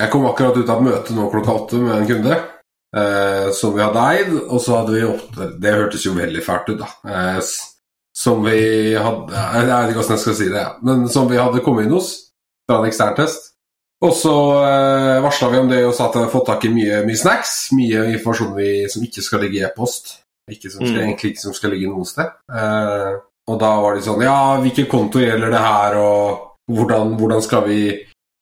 Jeg kom akkurat ut av møte nå klokka åtte med en kunde eh, som vi hadde eid, og så hadde vi åtte Det hørtes jo veldig fælt ut, da. Eh, som vi hadde Jeg vet ikke hvordan jeg skal si det, men som vi hadde kommet inn hos fra en eksterntest. Og så eh, varsla vi om det og sa at vi hadde fått tak i mye, mye snacks. Mye informasjon vi, som ikke skal ligge i e-post. Ikke som skal, mm. Egentlig ikke som skal ligge noe sted. Eh, og da var de sånn Ja, hvilken konto gjelder det her, og hvordan, hvordan skal vi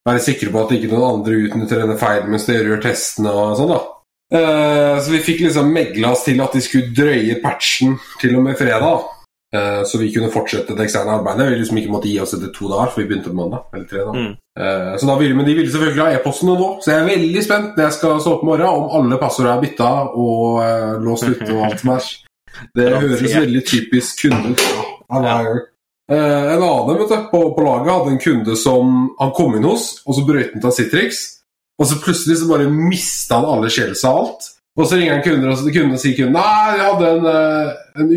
være sikre på at ikke noen andre utnytter denne feilen mens de gjør testene og sånn, da. Eh, så vi fikk liksom megla oss til at de skulle drøye patchen til og med fredag. Uh, så vi kunne fortsette det eksterne arbeidet. Vi liksom ikke måtte gi oss etter to dager, for vi begynte på mandag. eller tre da. Mm. Uh, så da ville, Men de ville selvfølgelig ha e-postene nå, så jeg er veldig spent når jeg skal stå opp i morgen, om alle passordene er bytta og uh, låst ute og alt som er. Det høres veldig typisk kunde ut. Ja, en annen vet du, på, på, laget hadde en kunde som han kom inn hos, og så brøt han til Citrix. Og så plutselig så bare mista han alle skjellsa og alt. Og så ringer han kunder, og så kunden sier kunden Nei, jeg hadde en, eh, en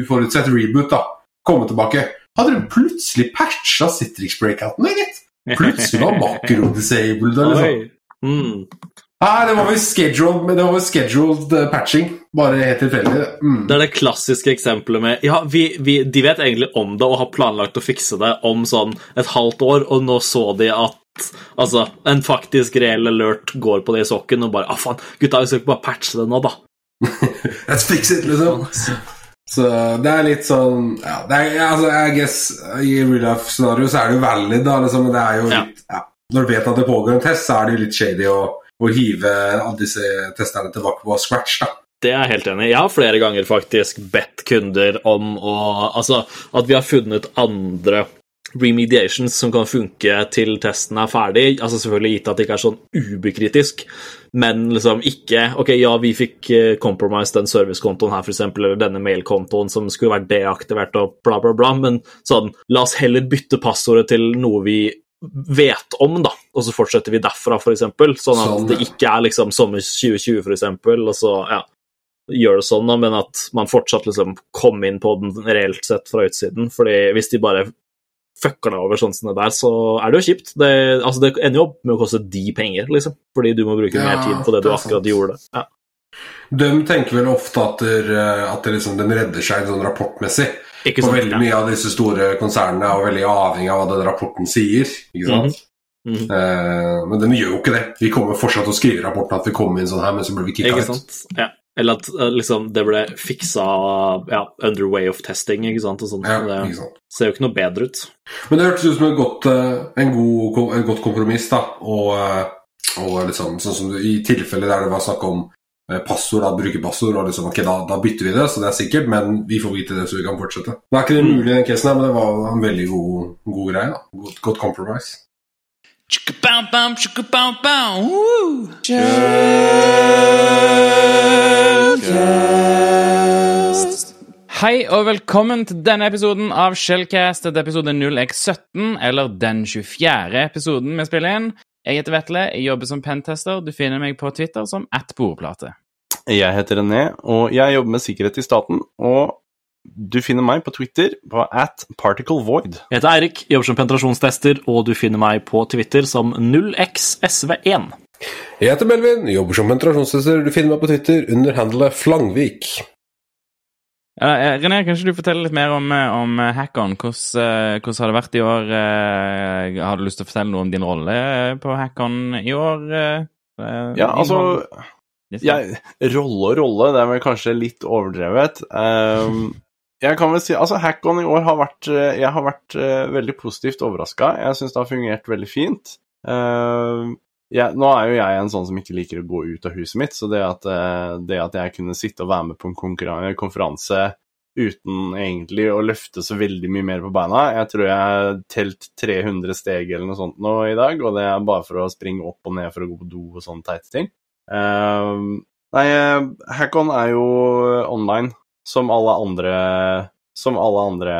uforutsett reboot. da Komme tilbake. Hadde du plutselig patcha Citrix-breakouten, gitt? Plutselig var makro-disabled. Liksom. Mm. Nei, det var vel scheduled, det var scheduled eh, patching. Bare helt tilfeldig. Mm. Det er det klassiske eksempelet med Ja, vi, vi, de vet egentlig om det og har planlagt å fikse det om sånn et halvt år, og nå så de at Altså, en faktisk reell alert går på det i sokken og bare ah, faen, gutta, vi skal ikke bare patche det nå, da. Let's fix it, liksom. Så det er litt sånn ja, det er, altså, I guess I real life-scenario så er det jo valid, da, liksom, men det er jo litt ja. Når du vet at det pågår en test, så er det jo litt shady å, å hive alle disse testerne tilbake på scratch, da. Det er jeg helt enig i. Jeg har flere ganger faktisk bedt kunder om å Altså, at vi har funnet andre remediations som kan funke til testen er ferdig. Altså Selvfølgelig gitt at det ikke er sånn ubekritisk, men liksom ikke Ok, ja, vi fikk eh, compromise den servicekontoen her, f.eks., eller denne mailkontoen som skulle vært deaktivert og bla, bla, bla, men sånn La oss heller bytte passordet til noe vi vet om, da, og så fortsetter vi derfra, f.eks. Sånn at sånn, det ikke er liksom sommer 2020, f.eks., og så ja, gjør det sånn, da, men at man fortsatt liksom kom inn på den reelt sett fra utsiden. fordi hvis de bare fucker deg over sånn som det der, så er det jo kjipt. Det, altså, det ender jo opp med å koste de penger, liksom, fordi du må bruke ja, mer tid på det du akkurat sant. gjorde. Ja. De tenker vel ofte at, der, at liksom, den redder seg sånn rapportmessig. Ikke sant, veldig mye av disse store konsernene er veldig avhengig av hva den rapporten sier. ikke sant? Mm -hmm. uh, men den gjør jo ikke det. Vi kommer fortsatt til å skrive rapporten at vi kommer inn sånn her, men så blir vi kicka ut. Ja. Eller at eh, liksom, det ble fiksa ja, under way of testing, ikke sant. Og sånt. Ja, det sant. ser jo ikke noe bedre ut. Men det hørtes ut som et godt, en god, en godt kompromiss, da. Og, eh, og liksom, sånn som du, i tilfelle der det var snakk om passord, da, brukerpassord, og liksom, ok, da, da, bytter vi det, så det er sikkert, men vi får vite det så vi kan fortsette. Det er ikke det mulig i den casen her, men det var en veldig god, god greie. da. Godt, godt compromise. Hei og velkommen til denne episoden av Shellcast. Dette er episode 0x17, eller den 24. episoden vi spiller inn. Jeg heter Vetle, jeg jobber som pentester. Du finner meg på Twitter som atbordplate. Jeg heter René, og jeg jobber med sikkerhet i staten. Og du finner meg på Twitter på at particlevoid. Jeg heter Eirik, jobber som penetrasjonstester, og du finner meg på Twitter som 0xsv1. Jeg heter Melvin, jobber som penetrasjonstester. Du finner meg på Twitter under handlet Flangvik. Ja, eh, René, kan ikke du fortelle litt mer om, eh, om Hackon. Hvordan, eh, hvordan, har det vært i år? Har du lyst til å fortelle noe om din rolle på Hackon i år? Ja, altså jeg, Rolle og rolle, det er vel kanskje litt overdrevet. Um, jeg kan vel si altså Hackon i år har vært Jeg har vært uh, veldig positivt overraska. Jeg syns det har fungert veldig fint. Uh, jeg, nå er jo jeg en sånn som ikke liker å gå ut av huset mitt, så det at, uh, det at jeg kunne sitte og være med på en konferanse uten egentlig å løfte så veldig mye mer på beina Jeg tror jeg har telt 300 steg eller noe sånt nå i dag, og det er bare for å springe opp og ned for å gå på do og sånne teite ting. Uh, nei, Hackon er jo online som alle andre Som alle andre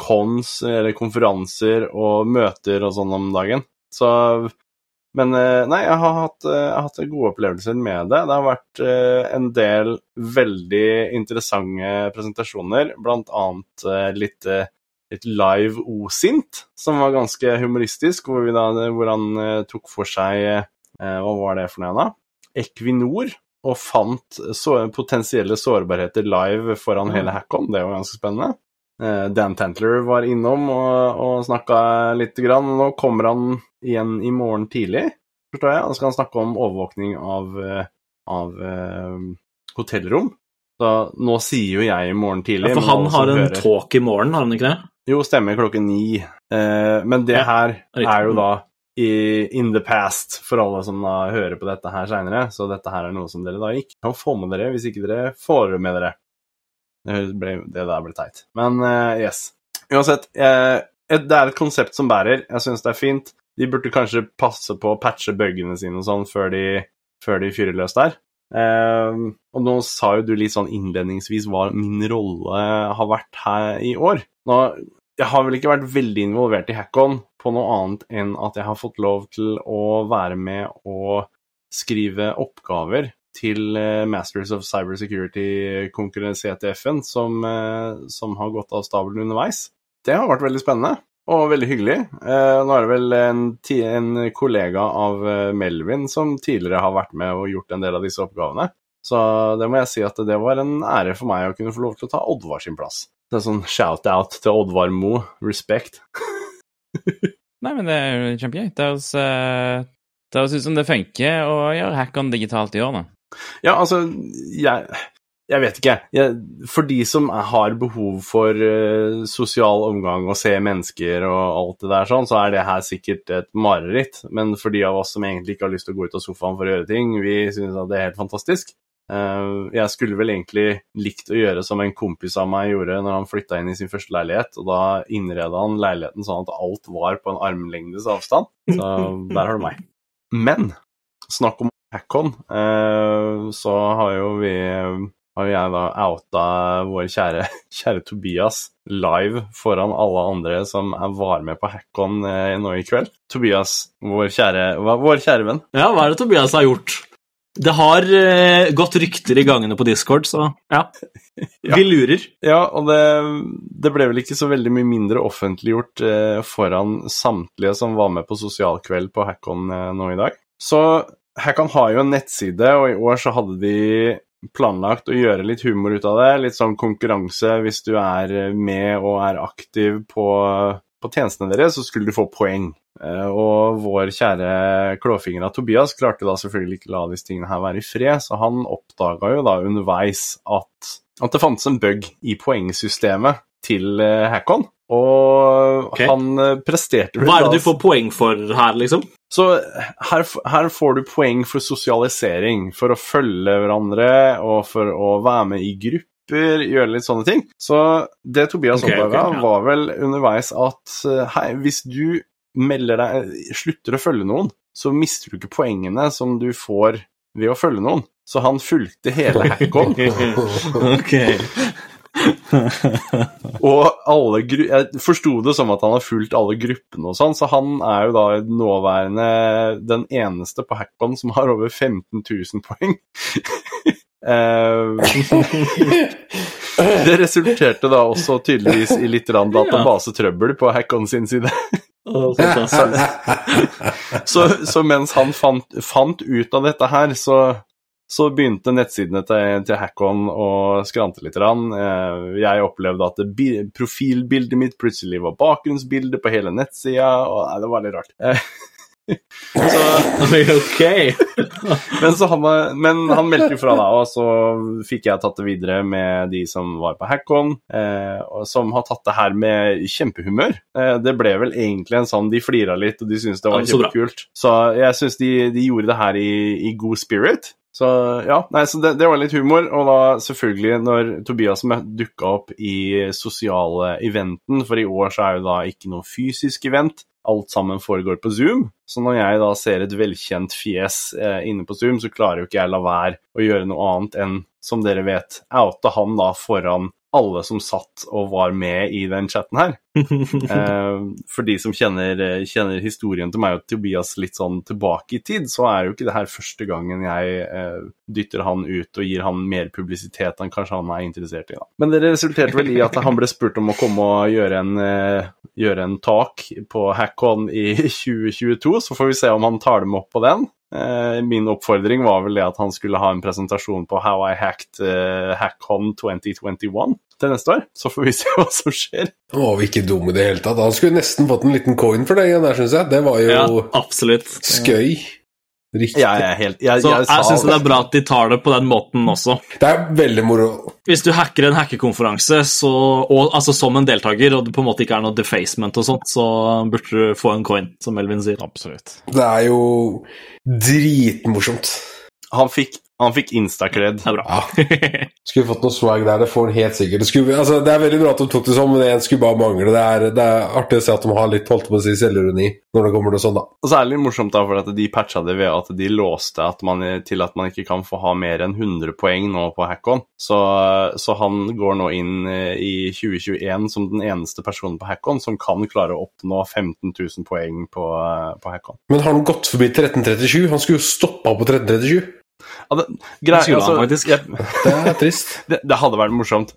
cons eller konferanser og møter og sånn om dagen. Så Men eh, nei, jeg har hatt, jeg har hatt gode opplevelser med det. Det har vært uh, en del veldig interessante presentasjoner, uh, litt et live OSINT, som var ganske humoristisk, hvor, da, hvor han tok for seg Hva var det for noe, da? Equinor, og fant så, potensielle sårbarheter live foran hele Hackon. Det var ganske spennende. Uh, Dan Tantler var innom og, og snakka lite grann. Nå kommer han igjen i morgen tidlig, forstår jeg. Da skal han snakke om overvåkning av, av hotellrom. Så nå sier jo jeg i morgen tidlig ja, For han har en talk i morgen, har han ikke det? Jo, stemmer, klokken ni. Eh, men det her er jo da i, in the past for alle som da hører på dette her seinere. Så dette her er noe som dere da ikke kan få med dere hvis ikke dere får med dere. Det, ble, det der ble teit. Men uh, yes. Uansett, eh, det er et konsept som bærer. Jeg syns det er fint. De burde kanskje passe på å patche bugene sine og sånn før de, før de fyrer løs der. Uh, og nå sa jo du litt sånn innledningsvis hva min rolle har vært her i år. Nå, jeg har vel ikke vært veldig involvert i Hackon på noe annet enn at jeg har fått lov til å være med og skrive oppgaver til eh, Masters of Cybersecurity-konkurranse CTF-en, som, eh, som, har gått av stabelen underveis. Det har vært veldig spennende og veldig hyggelig. Eh, nå er det vel en, en, kollega av Melvin som tidligere har vært med og gjort en del av disse oppgavene. Så det må jeg si at det var en ære for meg å kunne få lov til å ta Oddvar sin plass. Det er sånn shout-out til Oddvar Mo. Respect. Nei, men det er jo kjempegøy. Det høres, ut som det funker å gjøre hackeren digitalt i år, da. Ja, altså Jeg, jeg vet ikke. Jeg, for de som har behov for uh, sosial omgang og se mennesker og alt det der sånn, så er det her sikkert et mareritt. Men for de av oss som egentlig ikke har lyst til å gå ut av sofaen for å gjøre ting, vi synes at det er helt fantastisk. Uh, jeg skulle vel egentlig likt å gjøre som en kompis av meg gjorde når han flytta inn i sin første leilighet, og da innreda han leiligheten sånn at alt var på en armlengdes avstand. Så der har du meg. Men snakk om Hackon, uh, så har jo vi har jeg da outa vår kjære, kjære Tobias live foran alle andre som var med på Hackon uh, nå i kveld. Tobias, vår kjære, vår kjære venn. Ja, hva er det Tobias har gjort? Det har eh, gått rykter i gangene på Discord, så ja. ja. Vi lurer. Ja, og det, det, ble vel ikke så veldig mye mindre offentliggjort eh, foran samtlige som var med på sosialkveld på Hackon eh, nå i dag. Så Hackon har jo en nettside, og i år så hadde de planlagt å gjøre litt humor ut av det. Litt sånn konkurranse hvis du er med og er aktiv på, på tjenestene deres, så skulle du få poeng. Eh, og vår kjære klåfingra Tobias klarte da selvfølgelig ikke la disse tingene her være i fred, så han oppdaga jo da underveis at, at det fantes en bug i poengsystemet til eh, Hackon. Og okay. han presterte presterte Hva er det du får poeng for her, liksom? Så her, her, får du poeng for sosialisering, for å følge hverandre og for å være med i grupper, gjøre litt sånne ting. Så det Tobias okay, oppdaga, okay, ja. var vel underveis at hei, hvis du melder deg, slutter å følge noen, så mister du ikke poengene som du får ved å følge noen. Så han fulgte hele Hackon. okay. og alle Jeg forsto det som at han har fulgt alle gruppene og sånn, så han er jo da nåværende den eneste på Hackon som har over 15 000 poeng. Eh, det resulterte da også tydeligvis i litt databasetrøbbel på Hackon sin side. så, så, mens han fant, fant, ut av dette her, så, så begynte nettsidene til, til Hackon å skrante litt. Eh, jeg opplevde at profilbildet mitt plutselig var bakgrunnsbildet på hele nettsida, og nei, det var litt rart. Eh, så, okay. men, så han, men han meldte fra da, og så fikk jeg tatt det videre med de som var på Hackon, eh, som har tatt det her med kjempehumør. Eh, det ble vel egentlig en sånn De flira litt, og de syntes det var ja, kjempekult. Så jeg syns de, de, gjorde det her i, i god spirit. Så ja, nei, så det, det, var litt humor. Og da selvfølgelig, når Tobias dukka opp i sosiale eventen, for i år så er jo da ikke noe fysisk event, alt sammen foregår på Zoom. Så når jeg da ser et velkjent fjes eh, inne på Zoom, så klarer jo ikke jeg la være å gjøre noe annet enn, som dere vet, oute han da foran alle som satt og var med i den chatten her. eh, for de som kjenner, kjenner, historien til meg og Tobias litt sånn tilbake i tid, så er jo ikke det her første gangen jeg eh, dytter han ut og gir han mer publisitet enn kanskje han er interessert i. Da. Men det resulterte vel i at han ble spurt om å komme og gjøre en, eh, gjøre en talk på Hackon i 2022, så får vi se om han tar dem opp på den. Eh, min oppfordring var vel det at han skulle ha en presentasjon på How I Hacked uh, HackCon 2021 til neste år. Så får vi se hva som skjer. Han var jo ikke dum i det hele tatt. Han skulle nesten fått en liten coin for det igjen der, syns jeg. Det var jo ja, skøy. Riktig. Jeg, er helt, jeg, så jeg, jeg syns det er bra at de tar det på den måten også. Det er veldig moro. Hvis du hacker en hackekonferanse altså som en deltaker, og det på en måte ikke er noe defacement og sånt, så burde du få en coin, som Melvin sier. Absolutt. Det er jo dritmorsomt. Han fikk han fikk instakred. Det er bra. Ja. Skulle fått noe swag der, det får han helt sikkert. Det, skulle, altså, det er veldig bra at de tok det sånn, men det skulle bare mangle. Det er, det er, artig å se at de har litt holdt på å si selvironi når det kommer til sånn, da. Og så er det litt morsomt da, for at de patcha det ved at de låste at man, til at man ikke kan få ha mer enn 100 poeng nå på Hackon. Så, så han går nå inn eh, i 2021 som den eneste personen på Hackon som kan klare å oppnå 15 000 poeng på, eh, på Hackon. Men har han gått forbi 1337? Han skulle jo stoppa på 1337. Ja, det, grei, altså, jeg, det er trist. Det, det, hadde vært morsomt.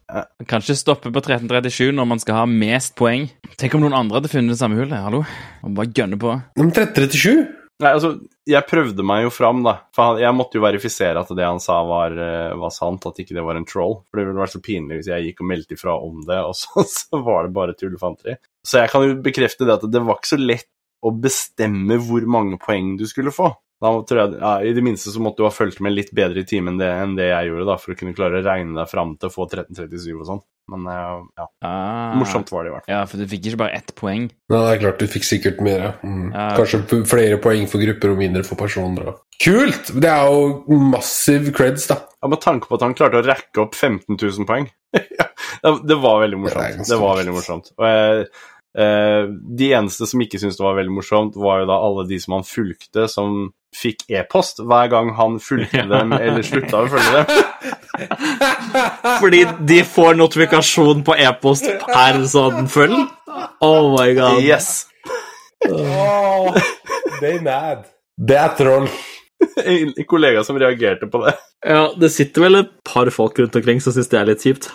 Kan ikke stoppe på 1337 når man skal ha mest poeng. Tenk om noen andre hadde funnet det samme hullet. Hallo? Og bare gønne på. Men 1337? Nei, altså, jeg prøvde meg jo fram, da. For jeg måtte jo verifisere at det han sa, var, eh, var, sant, at ikke det var en troll. For det ville vært så pinlig hvis jeg gikk og meldte ifra om det, og så, så var det bare tullefanteri. Så jeg kan jo bekrefte det at det var ikke så lett å bestemme hvor mange poeng du skulle få. Da tror jeg, ja, I det minste så måtte du ha fulgt med litt bedre i timen det, enn det jeg gjorde, da, for å kunne klare å regne deg fram til å få 1337 og sånn. Men uh, ja, ah, morsomt var det i hvert fall. Ja, for du fikk ikke bare ett poeng? Nei, det er klart du fikk sikkert mer. Mm. Ja. Kanskje flere poeng for grupper og mindre for personer. Kult! Det er jo massiv creds, da. Ja, Med tanke på at han klarte å rekke opp 15 000 poeng. det var veldig morsomt. Det, det var veldig morsomt. Og jeg de eneste som ikke syntes det var veldig morsomt, var jo da alle de som han fulgte, som fikk e-post hver gang han fulgte dem eller slutta å følge dem. Fordi de får notifikasjon på e-post per sånn følg? Oh my god. Yes. oh, they mad. Det er troll. En kollega som reagerte på det. Ja, det sitter vel et par folk rundt omkring som syns det er litt kjipt.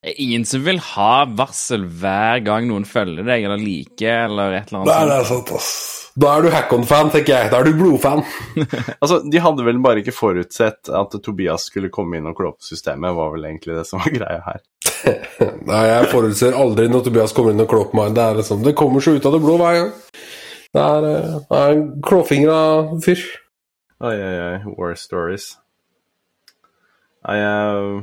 Det er ingen som vil ha varsel hver gang noen følger deg eller liker eller et eller annet. Nei, det er sant, ass. Da er du Hackon-fan, tenker jeg. Da er du blodfan. altså, De hadde vel bare ikke forutsett at Tobias skulle komme inn og klå opp systemet, var vel egentlig det som var greia her. Nei, jeg forutser aldri når Tobias kommer inn og klår på meg. Det er liksom, det kommer så ut av det blå hver gang. Det er, eh, det er en klåfingra fyr. Oi, oi, oi. War stories. Nei, jeg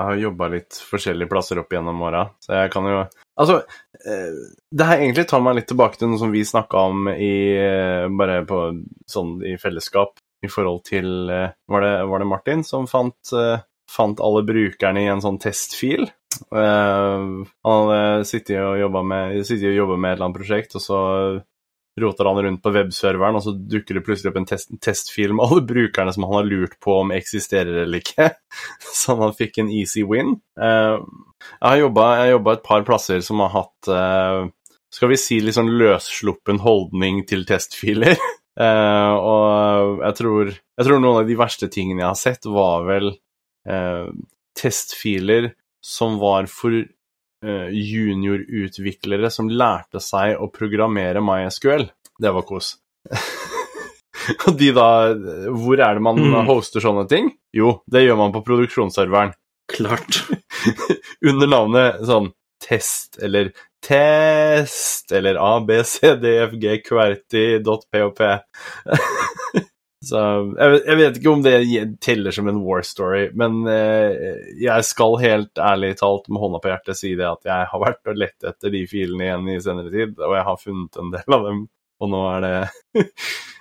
jeg har jobba litt forskjellige plasser opp gjennom åra, så jeg kan jo Altså, eh, det her egentlig tar meg litt tilbake til noe som vi snakka om i eh, Bare på sånn i fellesskap i forhold til eh, Var det, var det Martin som fant, fant, alle brukerne i en sånn testfil? han hadde sittet og jobba med, med, et eller annet prosjekt, og så roter han rundt på webserveren, og så dukker det plutselig opp en test testfil med alle brukerne som han har lurt på om eksisterer eller ikke. Så han fikk en easy win. Uh, jeg har jobba et par plasser som har hatt uh, skal vi si litt sånn løssluppen holdning til testfiler. Uh, og jeg tror, jeg tror, noen av de verste tingene jeg har sett, var vel testfiler som var for juniorutviklere som lærte seg å programmere MySQL. Det var kos. Og de da Hvor er det man mm. hoster sånne ting? Jo, det gjør man på produksjonsserveren. Klart. Under navnet sånn test eller test eller abcdfgqwerty.pop. Så jeg, jeg, vet ikke om det teller som en war story, men eh, jeg skal helt ærlig talt med hånda på hjertet si det at jeg har vært og lett etter de filene igjen i senere tid, og jeg har funnet en del av dem, og nå er det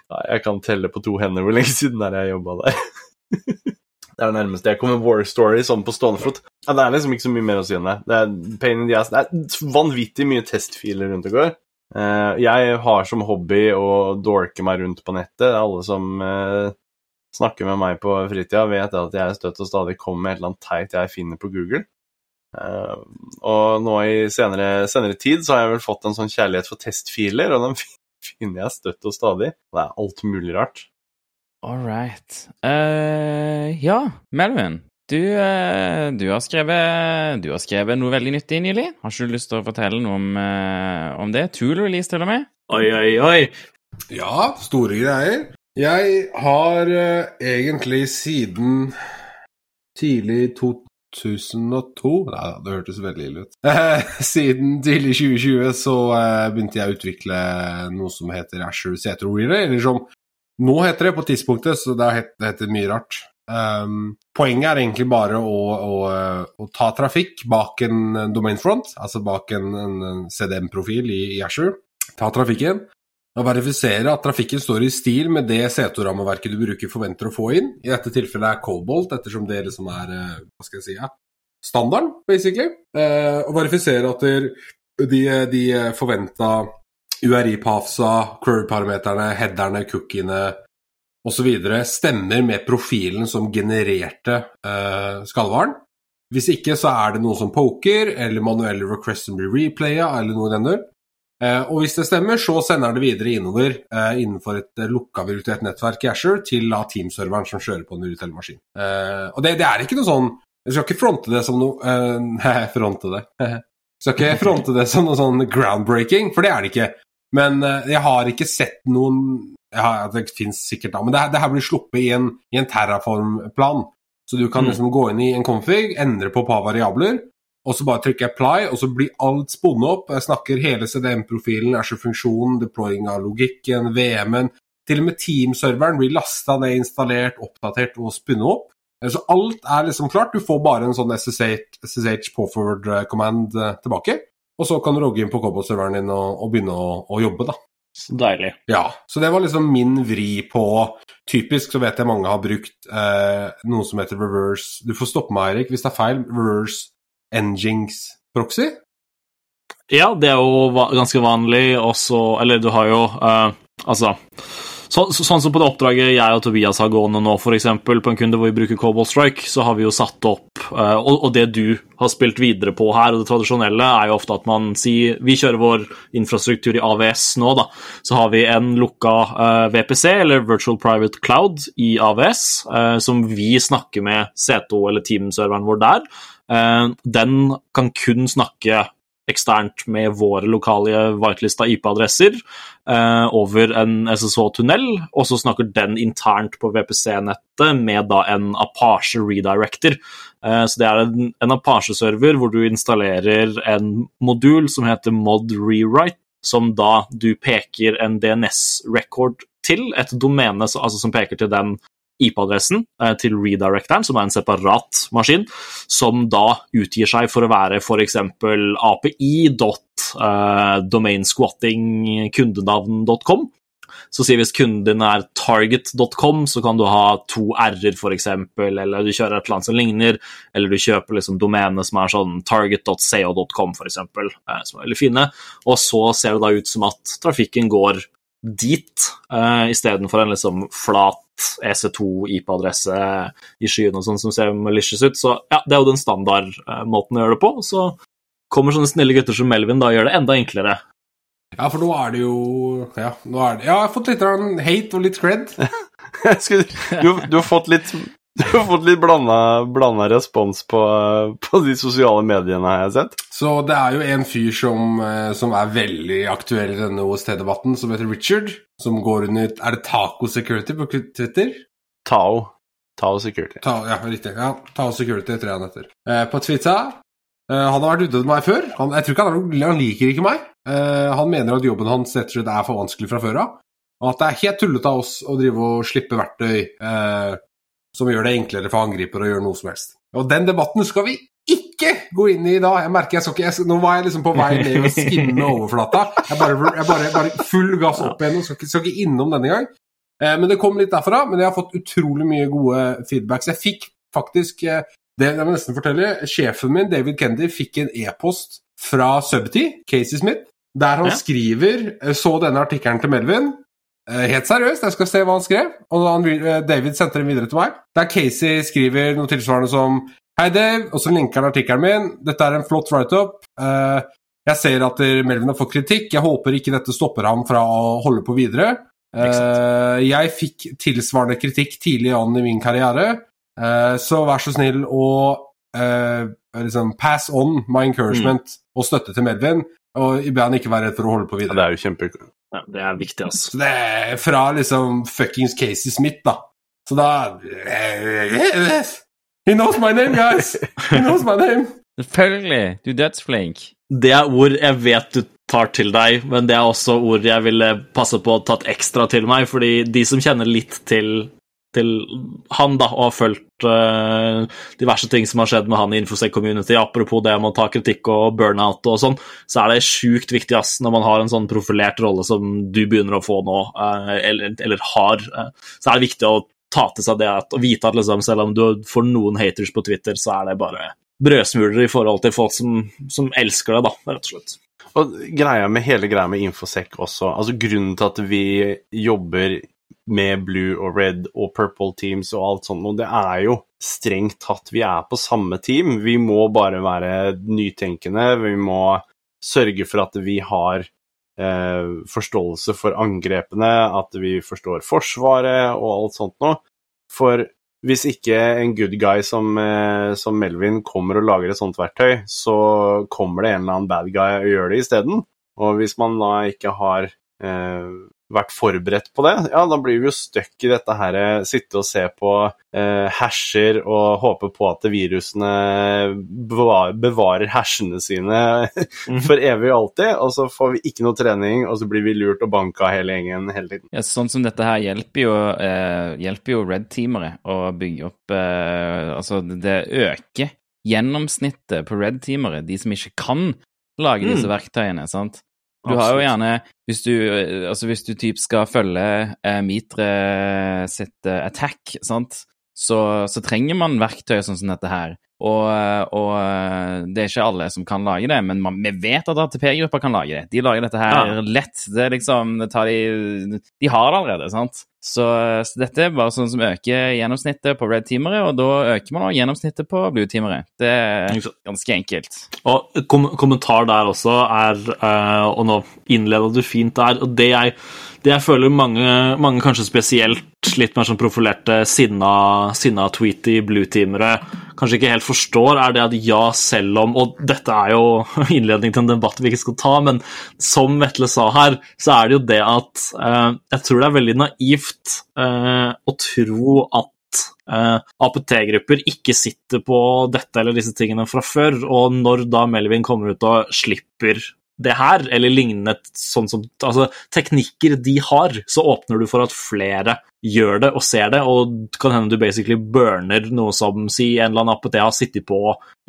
Jeg kan telle på to hender hvor lenge siden er jeg jobba der. det er det nærmeste jeg kommer war story sånn på stående fot. Ja, det er liksom ikke så mye mer å si enn det. Det er pain in the ass. Det er vanvittig mye testfiler rundt og går. Uh, jeg har som hobby å dorke meg rundt på nettet. Alle som uh, snakker med meg på fritida, vet at jeg støtt og stadig kommer med et eller annet teit jeg finner på Google. Uh, og nå i senere, senere, tid så har jeg vel fått en sånn kjærlighet for testfiler, og den finner jeg støtt og stadig. Det er alt mulig rart. All right. Uh, ja, Melvin. Du, uh, du, har skrevet, du, har skrevet, noe veldig nyttig nylig. Har ikke du lyst til å fortelle noe om, om det? Tool release, til og med? Oi, oi, oi. Ja, store greier. Jeg har egentlig siden tidlig 2002 Nei, det hørtes veldig ille ut. Siden tidlig 2020 så uh, begynte jeg å utvikle noe som heter Asher Seto Reader, eller som nå heter det på tidspunktet, så det heter mye rart. Um, poenget er egentlig bare å, å, å, ta trafikk bak en domain front, altså bak en, en CDM-profil i, i Asher. Ta trafikken, og verifisere at trafikken står i stil med det C2-rammeverket du bruker forventer å få inn. I dette tilfellet er Cobalt, ettersom det liksom er eh, hva skal jeg si, ja, standarden, basically. Uh, og verifisere at de, de forventa URI-pafsa, query-parameterne, headerne, cookiene osv. stemmer med profilen som genererte eh, skallhvalen. Hvis ikke så er det noe som poker, eller manuelle requests som blir replaya, eller noe i den dur. Eh, og hvis det stemmer, så sender det videre innover eh, innenfor et eh, lukka virtuelt nettverk i Asher til da Team-serveren som kjører på en virtuell maskin. og det, det, er ikke noe sånn Jeg skal ikke fronte det som noe Nei, fronte det. Jeg skal ikke fronte det som noe sånn groundbreaking, for det er det ikke. Men jeg har ikke sett noen har, Det fins sikkert da, men det, det, her blir sluppet i en, i en Terraform-plan. Så du kan mm. liksom gå inn i en config, endre på et par variabler, og så bare trykker apply, og så blir alt spunnet opp. Jeg snakker hele CDM-profilen, Asher-funksjonen, deploying av logikken, VM-en. Til og med Team-serveren blir lasta ned, installert, oppdatert og spunnet opp. Eh, så alt er liksom klart. Du får bare en sånn SSH, SSH påforward eh, command eh, tilbake. Og så kan du logge inn på Cobalt-serveren din og, og begynne å, å, jobbe, da. Så deilig. Ja, så det var liksom min vri på Typisk så vet jeg mange har brukt eh, noe som heter reverse Du får stoppe meg, Eirik, hvis det er feil. Reverse Engines proxy? Ja, det er jo ganske vanlig også Eller du har jo eh, Altså så, så, Sånn som på det oppdraget jeg og Tobias har gående nå, f.eks. på en kunde hvor vi bruker Cobalt Strike, så har vi jo satt opp uh, og, og, det du har spilt videre på her, og det tradisjonelle, er jo ofte at man sier Vi kjører vår infrastruktur i AVS nå, da. Så har vi en lukka eh, VPC, eller Virtual Private Cloud, i AVS, som vi snakker med C2 eller Team-serveren vår der. Eh, den kan kun snakke eksternt med våre lokale whitelista IP-adresser eh, over en SSH-tunnel, og så snakker den internt på VPC-nettet med da en Apache redirector. Eh, så det er en, en Apache-server hvor du installerer en modul som heter mod rewrite, som da du peker en DNS-record til, et domene altså som peker til den IP-adressen eh, til redirectoren, som er en separat maskin, som da utgir seg for å være f.eks. api.domainsquattingkundenavn.com. Så si hvis kunden din er target.com, så kan du ha to r-er, f.eks., eller du kjører et eller annet som ligner, eller du kjøper liksom domenet som er sånn target.co.com, f.eks., eh, som er veldig fine. Og så ser det da ut som at trafikken går dit, uh, istedenfor en liksom flat EC2-IP-adresse i skyen og sånn som ser malicious ut. Så ja, det er jo den standardmåten å gjøre det på. Så kommer sånne snille gutter som Melvin da og gjør det enda enklere. Ja, for nå er det jo Ja, nå er det, ja jeg har fått litt hate og litt cred. du, du, har fått litt du har fått litt blanda respons på, på, de sosiale mediene, har jeg sett. Så det er jo en fyr som, eh, som er veldig aktuell i denne OST-debatten, som heter Richard. Som går under Er det Taco Security på Twitter? Tao. Tao Security. Ta, ja, riktig. Ja, Tao Security tror jeg han heter. Eh, på Twitter eh, Han har vært ute med meg før. Han, jeg tror ikke han, han liker ikke meg. Eh, han mener at jobben hans rett og slett er for vanskelig fra før av. Og at det er helt tullete av oss å drive og slippe verktøy eh, som gjør det enklere for angriper å gjøre noe som helst. Og den debatten skal vi ikke gå inn i dag. Jeg merker jeg skal ikke, jeg, Nå var jeg liksom på vei ned og skimme overflata. Jeg bare, jeg bare, bare full gass opp igjen og skal ikke, skal ikke innom denne gang. Eh, men det kom litt derfra. Men jeg har fått utrolig mye gode feedbacks. Jeg fikk faktisk eh, det jeg må nesten fortelle, Sjefen min, David Kendy, fikk en e-post fra Subty, Casey Smith, der han ja. skriver eh, Så denne artikkelen til Melvin. Eh, helt seriøst, jeg skal se hva han skrev. Og han, eh, David sendte den videre til meg. Der Casey skriver noe tilsvarende som Hei, Dave, og så linker han artikkelen min. Dette er en flott write-up. Uh, jeg ser at Melvin har fått kritikk. Jeg håper ikke dette stopper ham fra å holde på videre. Jeg fikk tilsvarende kritikk tidlig an i min karriere, så vær så snill å liksom pass on my encouragement mm. og støtte til Melvin. Og be han ikke være redd for å holde på videre. Ja, det er jo kjempe... Ja, det er viktig, altså. Det er fra liksom fuckings Casey Smith, da. Så da He knows my name, guys! He knows my name! Selvfølgelig. Du er dødsflink. Det er ord jeg vet du tar til deg, men det er også ord jeg ville passe på å tatt ekstra til meg, fordi de som kjenner litt til, til han, da, og har fulgt uh, diverse ting som har skjedd med han i Infosec Community, apropos det med å ta kritikk og burnout og sånn, så er det sjukt viktig ass, når man har en sånn profilert rolle som du begynner å få nå, uh, eller, eller, har, uh, så er det viktig å ta til seg det at, og vite at liksom, selv om du får noen haters på Twitter, så er det bare brødsmuler i forhold til folk som, som elsker det, da, rett og slett. Og greia med hele greia med Infosec også, altså grunnen til at vi jobber med blue og red og purple teams og alt sånt, og det er jo strengt tatt vi er på samme team. Vi må bare være nytenkende, vi må sørge for at vi har eh, forståelse for angrepene, at vi forstår Forsvaret og alt sånt noe. For hvis ikke en good guy som, eh, som, Melvin kommer og lager et sånt verktøy, så kommer det en eller annen bad guy og gjør det isteden. Og hvis man da ikke har eh, vært forberedt på det, ja, da blir vi jo stuck i dette her, eh, sitte og se på eh, hasher og håpe på at virusene bevarer, bevarer hashene sine mhm. for evig og alltid, og så får vi ikke noe trening, og så blir vi lurt og banka hele gjengen hele tiden. Ja, sånn som dette her hjelper jo, eh, hjelper jo red-teamere å bygge opp eh, Altså, det øker gjennomsnittet på red-teamere, de som ikke kan lage disse mm. verktøyene, sant? Du har jo gjerne Hvis du, altså hvis du typ skal følge eh, Mitre sitt eh, attack, sant, så, så, trenger man verktøy sånn som dette her. Og, og, eh, det er ikke alle som kan lage det, men man, vi vet at ATP-grupper kan lage det. De lager dette her ja. lett. Det liksom det de, de har det allerede, sant. Så, så, dette er bare sånn som øker gjennomsnittet på red-teamere, og da øker man også gjennomsnittet på blue-teamere. Det er ganske enkelt. Og kom kommentar der også er, uh, og nå innleda du fint der, og det jeg det jeg føler mange, mange kanskje spesielt litt mer sånn profilerte sinna, sinna tweety blue-teamere. Kanskje ikke helt forstår, er det at ja, selv om Og dette er jo innledning til en debatt vi ikke skal ta, men som Vetle sa her, så er det jo det at eh, jeg tror det er veldig naivt eh, å tro at eh, APT-grupper ikke sitter på dette eller disse tingene fra før, og når da Melvin kommer ut og slipper det her, eller lignende sånn som altså, teknikker de har, så åpner du for at flere gjør det og ser det, og kan hende du basically burner noe som si en eller annen app har sittet på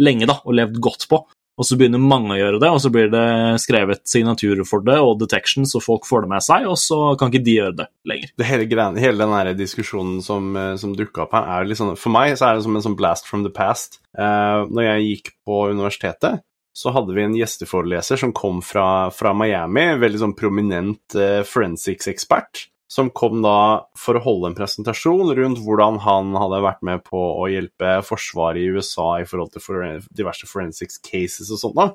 lenge da, og levd godt på. Og så begynner mange å gjøre det, og så blir det skrevet signaturer for det og detection, så folk får det med seg, og så kan ikke de gjøre det lenger. Det hele, greien, hele den diskusjonen som, eh, som dukka opp her, er litt sånn For meg så er det som en sånn blast from the past. Uh, når jeg gikk på universitetet, så hadde vi en gjesteforeleser som kom fra, fra Miami, veldig sånn prominent eh, forensics-ekspert, som kom da for å holde en presentasjon rundt hvordan han hadde vært med på å hjelpe forsvaret i USA i forhold til for, diverse forensics cases og sånt. da.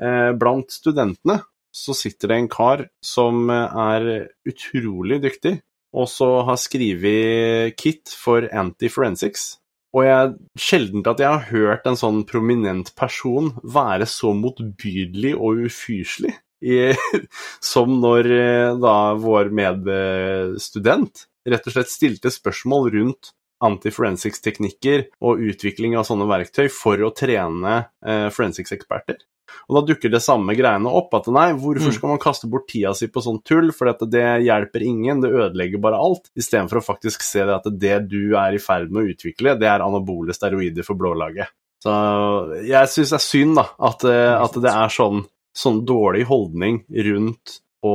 Eh, blant studentene så sitter det en kar som er utrolig dyktig, og så har skrevet kit for anti-forensics. Og jeg sjelden at jeg har hørt en sånn prominent person være så motbydelig og ufyselig som når eh, da vår medstudent rett og slett stilte spørsmål rundt anti-forensics-teknikker og utvikling av sånne verktøy for å trene eh, forensics-eksperter. Og da dukker det samme greiene opp. At nei, hvorfor mm. skal man kaste bort tida si på sånn tull? For det hjelper ingen, det ødelegger bare alt. Istedenfor å faktisk se det at det du er i ferd med å utvikle, det er anabole steroider for blålaget. Så jeg syns det er synd da, at, eh, at det er sånn, sånn dårlig holdning rundt å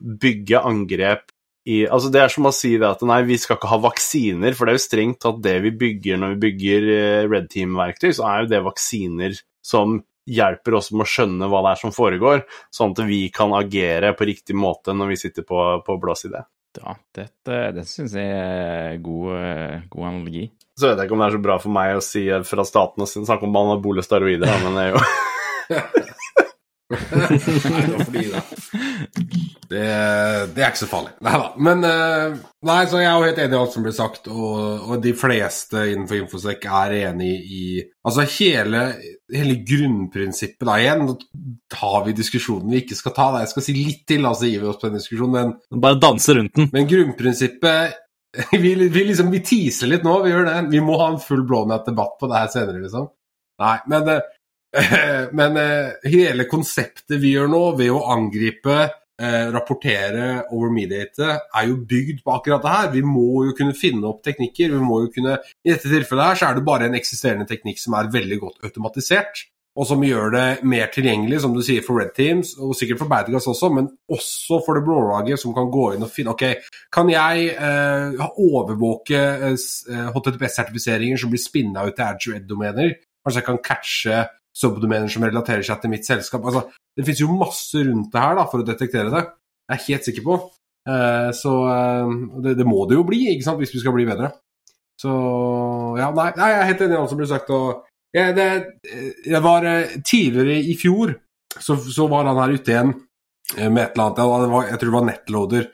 bygge angrep i, altså Det er som å si det at nei, vi skal ikke ha vaksiner, for det er jo strengt tatt det vi bygger når vi bygger eh, Red Team-verktøy, så er jo det vaksiner som hjelper oss med å skjønne hva det er som foregår, sånn at vi kan agere på riktig måte når vi sitter på, på blå side. Ja, dette, det syns jeg er god, god analogi. Så vet jeg ikke om det er så bra for meg å si fra staten å snakke om anabole steroider, men det er jo nei, det var fordi det. det. Det er ikke så farlig. Nei da. Men eh, Nei, så jeg er jo helt enig i alt som blir sagt, og, og de fleste innenfor Infosec er enig i Altså hele, hele grunnprinsippet Da igjen tar vi diskusjonen vi ikke skal ta. Da. Jeg skal si litt til, altså gir vi oss på den diskusjonen, men Bare danse rundt den. Men grunnprinsippet vi, vi, liksom, vi teaser litt nå, vi gjør det. Vi må ha en full blown-out-debatt på det her senere, liksom. Nei, men eh, Men eh, hele konseptet vi gjør nå, ved å angripe, eh, rapportere og remediate, er jo bygd på akkurat det her. Vi må jo kunne finne opp teknikker. vi må jo kunne, I dette tilfellet her så er det bare en eksisterende teknikk som er veldig godt automatisert. Og som gjør det mer tilgjengelig, som du sier, for Red Teams, og sikkert for Badgas også, men også for det blå-laget, som kan gå inn og finne Ok, kan jeg eh, overvåke eh, HTTPS-sertifiseringer som blir spinna ut til Azure Red-domener? Kanskje jeg kan catche subdomener som relaterer seg til mitt selskap. Altså, det finnes jo masse rundt det her da, for å detektere det. Jeg er helt sikker på. Uh, så uh, det, det, må det jo bli, ikke sant, hvis vi skal bli bedre. Så ja, nei, nei jeg er helt enig i alt som blir sagt. og ja, det, jeg var uh, Tidligere i fjor så, så, var han her ute igjen med et eller annet. Var, jeg tror det var Netloader.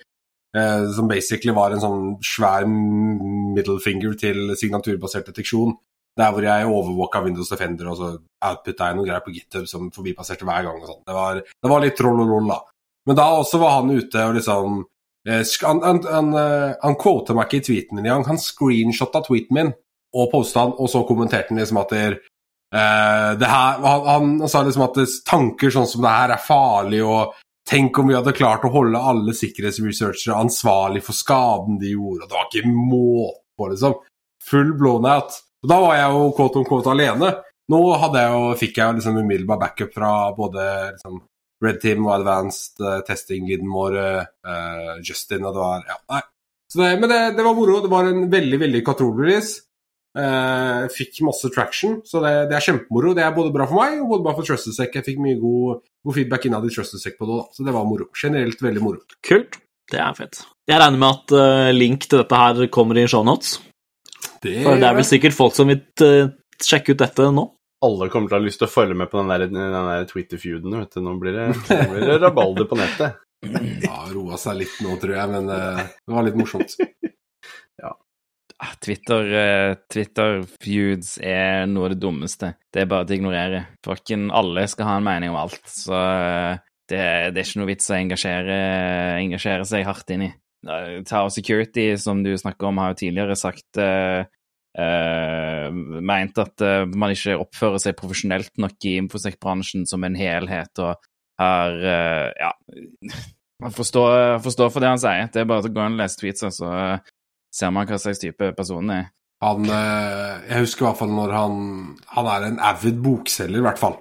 som basically var en sånn svær middle finger til signaturbasert deteksjon. Der hvor jeg overvåka Windows Defender, og så outputta jeg noen greier på GitHub som forbipasserte hver gang. og sånt. Det det var litt troll og roll, da. Men da også var han ute og liksom eh, Han, han, han, eh, han quota meg ikke i tweeten min engang. Han screenshotta tweeten min og posta den, og så kommenterte han liksom at der, uh, det her, han, han, sa liksom at tanker sånn som det her er farlig, og tenk om vi hadde klart å holde alle sikkerhetsresearchere ansvarlig for skaden de gjorde, og det var ikke måte på, liksom. Full blown out. Og Da var jeg jo quote on quote alene. Nå jeg jo, fikk jeg liksom umiddelbar backup fra både liksom, Red Team og Advanced uh, Testing-leaden vår, uh, Justin, og det var Ja, nei. Det, men det, det, var moro. Det var en veldig veldig katrol-release. Uh, fikk masse traction, så det, det, er kjempemoro. Det er både bra for meg og både bra for Trusted Jeg fikk mye god, god feedback innad i Trusted på det, da. så det var moro. Generelt veldig moro. Kult. Det er fett. Jeg regner med at uh, link til dette her kommer i shownotes. Det, For det er vel sikkert folk som vil uh, sjekke ut dette nå? Alle kommer til å ha lyst til å følge med på den der, der Twitter-feuden. Nå blir det, nå blir det rabalder på nettet. Ja, roa seg litt nå, tror jeg, men uh, det var litt morsomt. ja. Ah, Twitter, uh, Twitter-feuds er noe av det dummeste. Det er bare å ignorere. Fucken alle skal ha en mening om alt, så det, det, er ikke noe vits å engasjere, engasjere seg hardt inn i. Tower Security, som du snakker om, har jo tidligere sagt uh, uh, Meint at uh, man ikke oppfører seg profesjonelt nok i infosec-bransjen som en helhet, og har Ja. Man forstår, forstår, for det han sier. Det er bare å gå inn og lese tweets, så ser man hva slags type person er. Han Jeg husker i hvert fall når han Han er en avid bokselger, i hvert fall.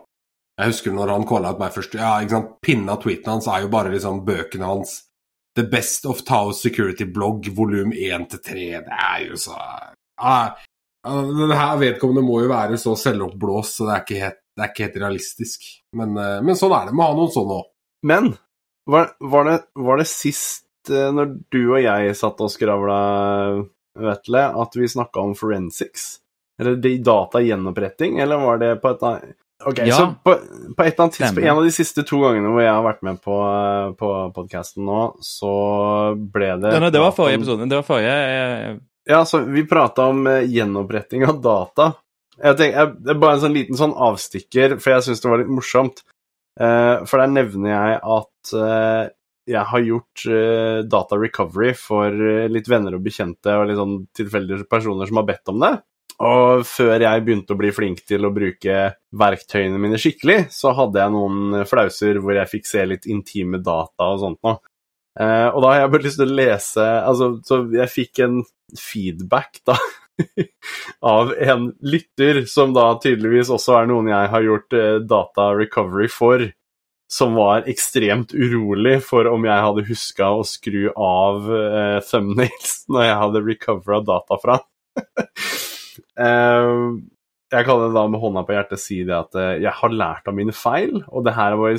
Jeg husker når han calla ut meg først. Ja, ikke sant? Pinna tweeten hans er jo bare liksom bøkene hans The Best of Tao Security Blog volum 1-3. Det er jo så ah, Det her vedkommende må jo være så selvoppblåst, så det er ikke helt, er ikke helt realistisk. Men, uh, men, sånn er det. Må ha noen sånne òg. Men var, var, det, var, det, sist, uh, når du og jeg satt og skravla, Vetle, at vi snakka om forensics? Eller datagjennoppretting, eller var det på et annet Ok, ja. Så på, på, et eller annet tidspunkt, en av de siste to gangene hvor jeg har vært med på, på podkasten nå, så ble det ja, nei, Det var forrige episode. Det var forrige. Ja, så vi prata om uh, gjenoppretting av data. Jeg tenker, jeg, bare en sånn liten sånn avstikker, for jeg syns det var litt morsomt. Uh, for der nevner jeg at uh, jeg har gjort data recovery for litt venner og bekjente og litt sånn tilfeldige personer som har bedt om det. Og før jeg begynte å bli flink til å bruke verktøyene mine skikkelig, så hadde jeg noen flauser hvor jeg fikk se litt intime data og sånt noe. Eh, og da har jeg bare lyst til å lese Altså, så jeg fikk en feedback, da, av en lytter, som da tydeligvis også er noen jeg har gjort eh, data recovery for, som var ekstremt urolig for om jeg hadde huska å skru av eh, thumbnails når jeg hadde recovera data fra. Uh, jeg kan da med hånda på hjertet si det at uh, jeg har lært av mine feil, og det her var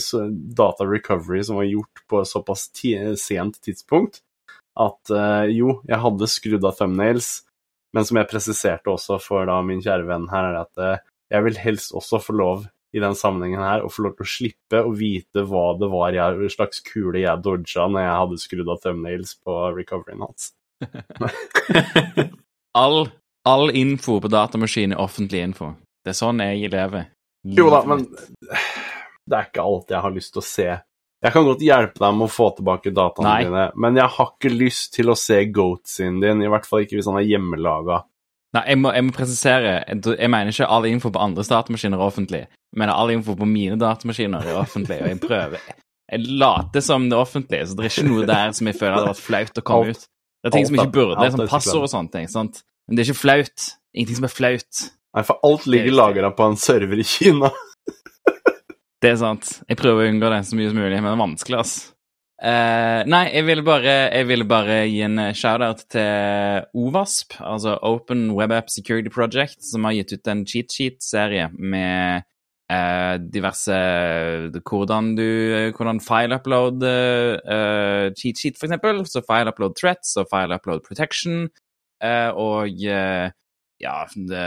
data recovery som var gjort på såpass sent tidspunkt at uh, jo, jeg hadde skrudd av thumbnails, men som jeg presiserte også for da min kjære venn her, er at uh, jeg vil helst også få lov i den sammenhengen her å få lov til å slippe å vite hva det var jeg, slags kule jeg dodga når jeg hadde skrudd av thumbnails på recoveryen hans. all, all info på datamaskinen er offentlig info. Det er sånn jeg lever. Jo da, men det er ikke alt jeg har lyst til å se. Jeg kan godt hjelpe deg med å få tilbake dataene Nei. dine, men jeg har ikke lyst til å se goatsen din, i hvert fall ikke hvis han er hjemmelaga. Nei, jeg må, jeg må, presisere. Jeg mener ikke all info på andres datamaskiner er offentlig. Jeg mener all info på mine datamaskiner er offentlig, og jeg prøver Jeg later som det er offentlig, så det er ikke noe der som jeg føler hadde vært flaut å komme ut. Det er ting som ikke burde, det er sånn passord og sånne ting. sant? Men det er ikke flaut. Ingenting som er flaut. Nei, for alt ligger lagra på en server i Kina. Det er sant. Jeg prøver å unngå det så mye som mulig, men det er vanskelig, ass. Uh, nei, jeg ville bare, vil bare, gi en shout-out til OVASP, altså Open Web App Security Project, som har gitt ut en cheat sheet-serie med uh, diverse Hvordan du Hvordan file-upload cheat sheet, for eksempel. Så file-upload threats og file-upload protection. Og ja, det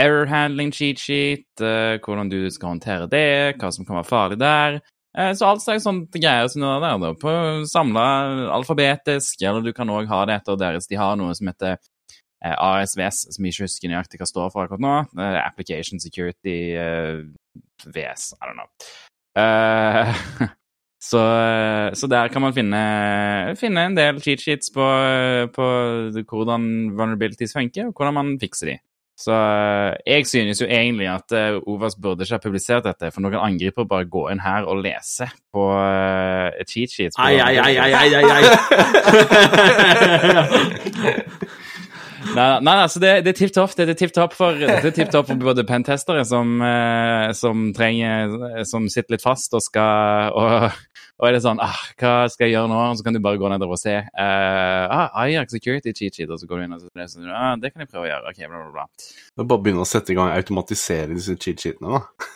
error handling cheat sheet, uh, hvordan du skal håndtere det, hva som kan være farlig der. Så alt slags sånne greier som er der, da, på samla alfabetisk, eller du kan òg ha det etter deres De har noe som heter ASVS, som jeg ikke husker nøyaktig hva står for akkurat nå. Application Security VS, I don't know. Så, så, der kan man finne, finne en del cheat sheets på, på hvordan vulnerabilities funker, og hvordan man fikser de. Så eh, jeg synes jo egentlig at uh, Ovas burde ikke ha publisert dette, for noen angriper bare gå inn her og lese på cheat sheets. Ai, ai, ai, ai, ai, ai. nei, nei, altså det, det er tipp topp. Det er tipp topp for, tip for både pentestere som, uh, som trenger Som sitter litt fast og skal og, og er det sånn ah, Hva skal jeg gjøre nå? Og så kan du bare gå nedover og se. Uh, ah, Ajax Security cheat sheet, og så går du inn og så leser ah, det kan jeg prøve å gjøre. ok, bla, bla, bla. Det er bare å begynne å sette i gang og automatisere disse cheat sheetene, da.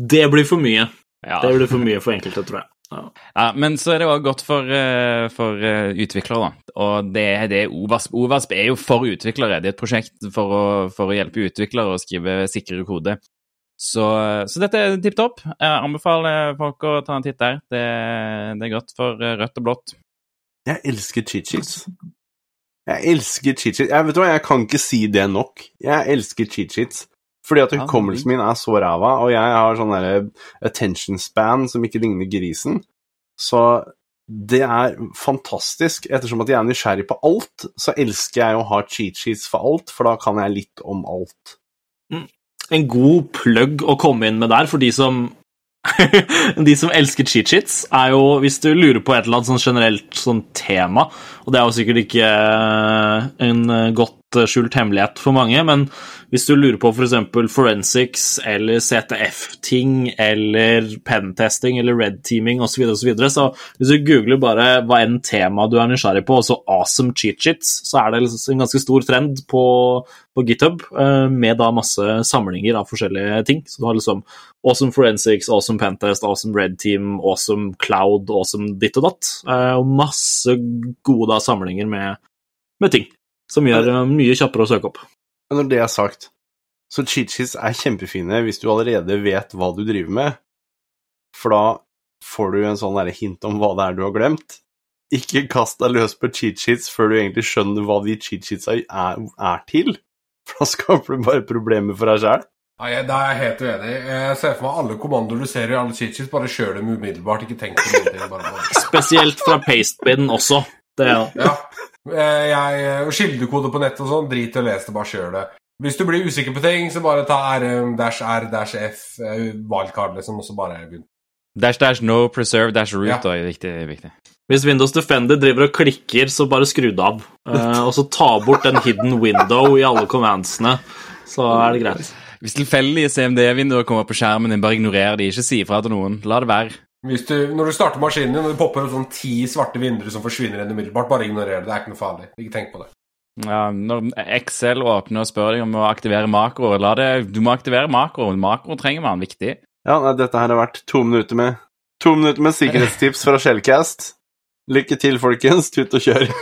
Det blir for mye. Ja. Det blir for mye for enkelte, tror jeg. Ja. ja. Men så er det òg godt for, uh, for uh, utviklere, da. Og det, det er OVASP. OVASP er jo for utviklere. Det er et prosjekt for å, for å hjelpe utviklere å skrive sikrere kode. Så, så, dette er tipp topp. Jeg anbefaler folk å ta en titt der. Det, det er godt for eh, rødt og blått. Jeg elsker cheat sheets. Jeg elsker cheat sheets. Jeg, vet du hva, jeg kan ikke si det nok. Jeg elsker cheat sheets. Fordi at hukommelsen min er så ræva, og jeg har sånn derre attention span som ikke ligner grisen. Så det er fantastisk. Ettersom at jeg er nysgjerrig på alt, så elsker jeg å ha cheat sheets for alt, for da kan jeg litt om alt. Mm en god plugg å komme inn med der for de som de som elsker cheat sheets, er jo Hvis du lurer på et eller annet sånn generelt sånn tema, og det er jo sikkert ikke en godt skjult hemmelighet for mange, men hvis du lurer på f.eks. For forensics eller CTF-ting eller pentesting eller red-teaming osv., så, videre, så hvis du googler bare hva enn tema du er nysgjerrig på, altså awesome cheat sheets, så er det en ganske stor trend på, på GitHub eh, med da masse samlinger av forskjellige ting. Så du har liksom awesome forensics, awesome pentest, awesome red team, awesome cloud, awesome ditt og datt. Eh, og masse gode da samlinger med, med ting som gjør det mye kjappere å søke opp. Men når det er sagt, så cheat sheets er kjempefine hvis du allerede vet hva du driver med, for da får du en sånn hint om hva det er du har glemt. Ikke kast deg løs på cheat sheets før du egentlig skjønner hva de cheat sheetsa er, er til, for da skaper du bare problemer for deg sjæl. Nei, da er jeg helt uenig. Jeg ser for meg alle kommandoer du ser i alle cheat sheets, bare kjør dem umiddelbart. Ikke tenk på noe. Spesielt fra pastebin også. Det, ja. Eh, jeg, skildekode på nettet og sånn, drit i å lese det, bare kjør det. Hvis du blir usikker på ting, så bare ta rm dash r dash f, eh, wildcard, liksom, og så bare begynn. Dash dash no preserve dash root ja. er viktig, viktig. Hvis Windows Defender driver og klikker, så bare skru det av. Uh, og så ta bort den hidden window i alle commandsene, så er det greit. Hvis tilfeldige CMD-vinduer kommer på skjermen din, bare ignorer de, ikke si ifra til noen. La det være. Du, når du starter maskinen din og det popper opp sånn ti svarte vinduer som forsvinner igjen umiddelbart, bare ignorer det. Det er ikke noe farlig. Ikke tenk på det. Ja, når Excel åpner og spør deg om å aktivere makro, la det, du må aktivere makro. Makro trenger man, viktig. Ja, nei, dette her har vært to minutter med To minutter med sikkerhetstips fra Shellcast. Lykke til, folkens. Tut og kjør.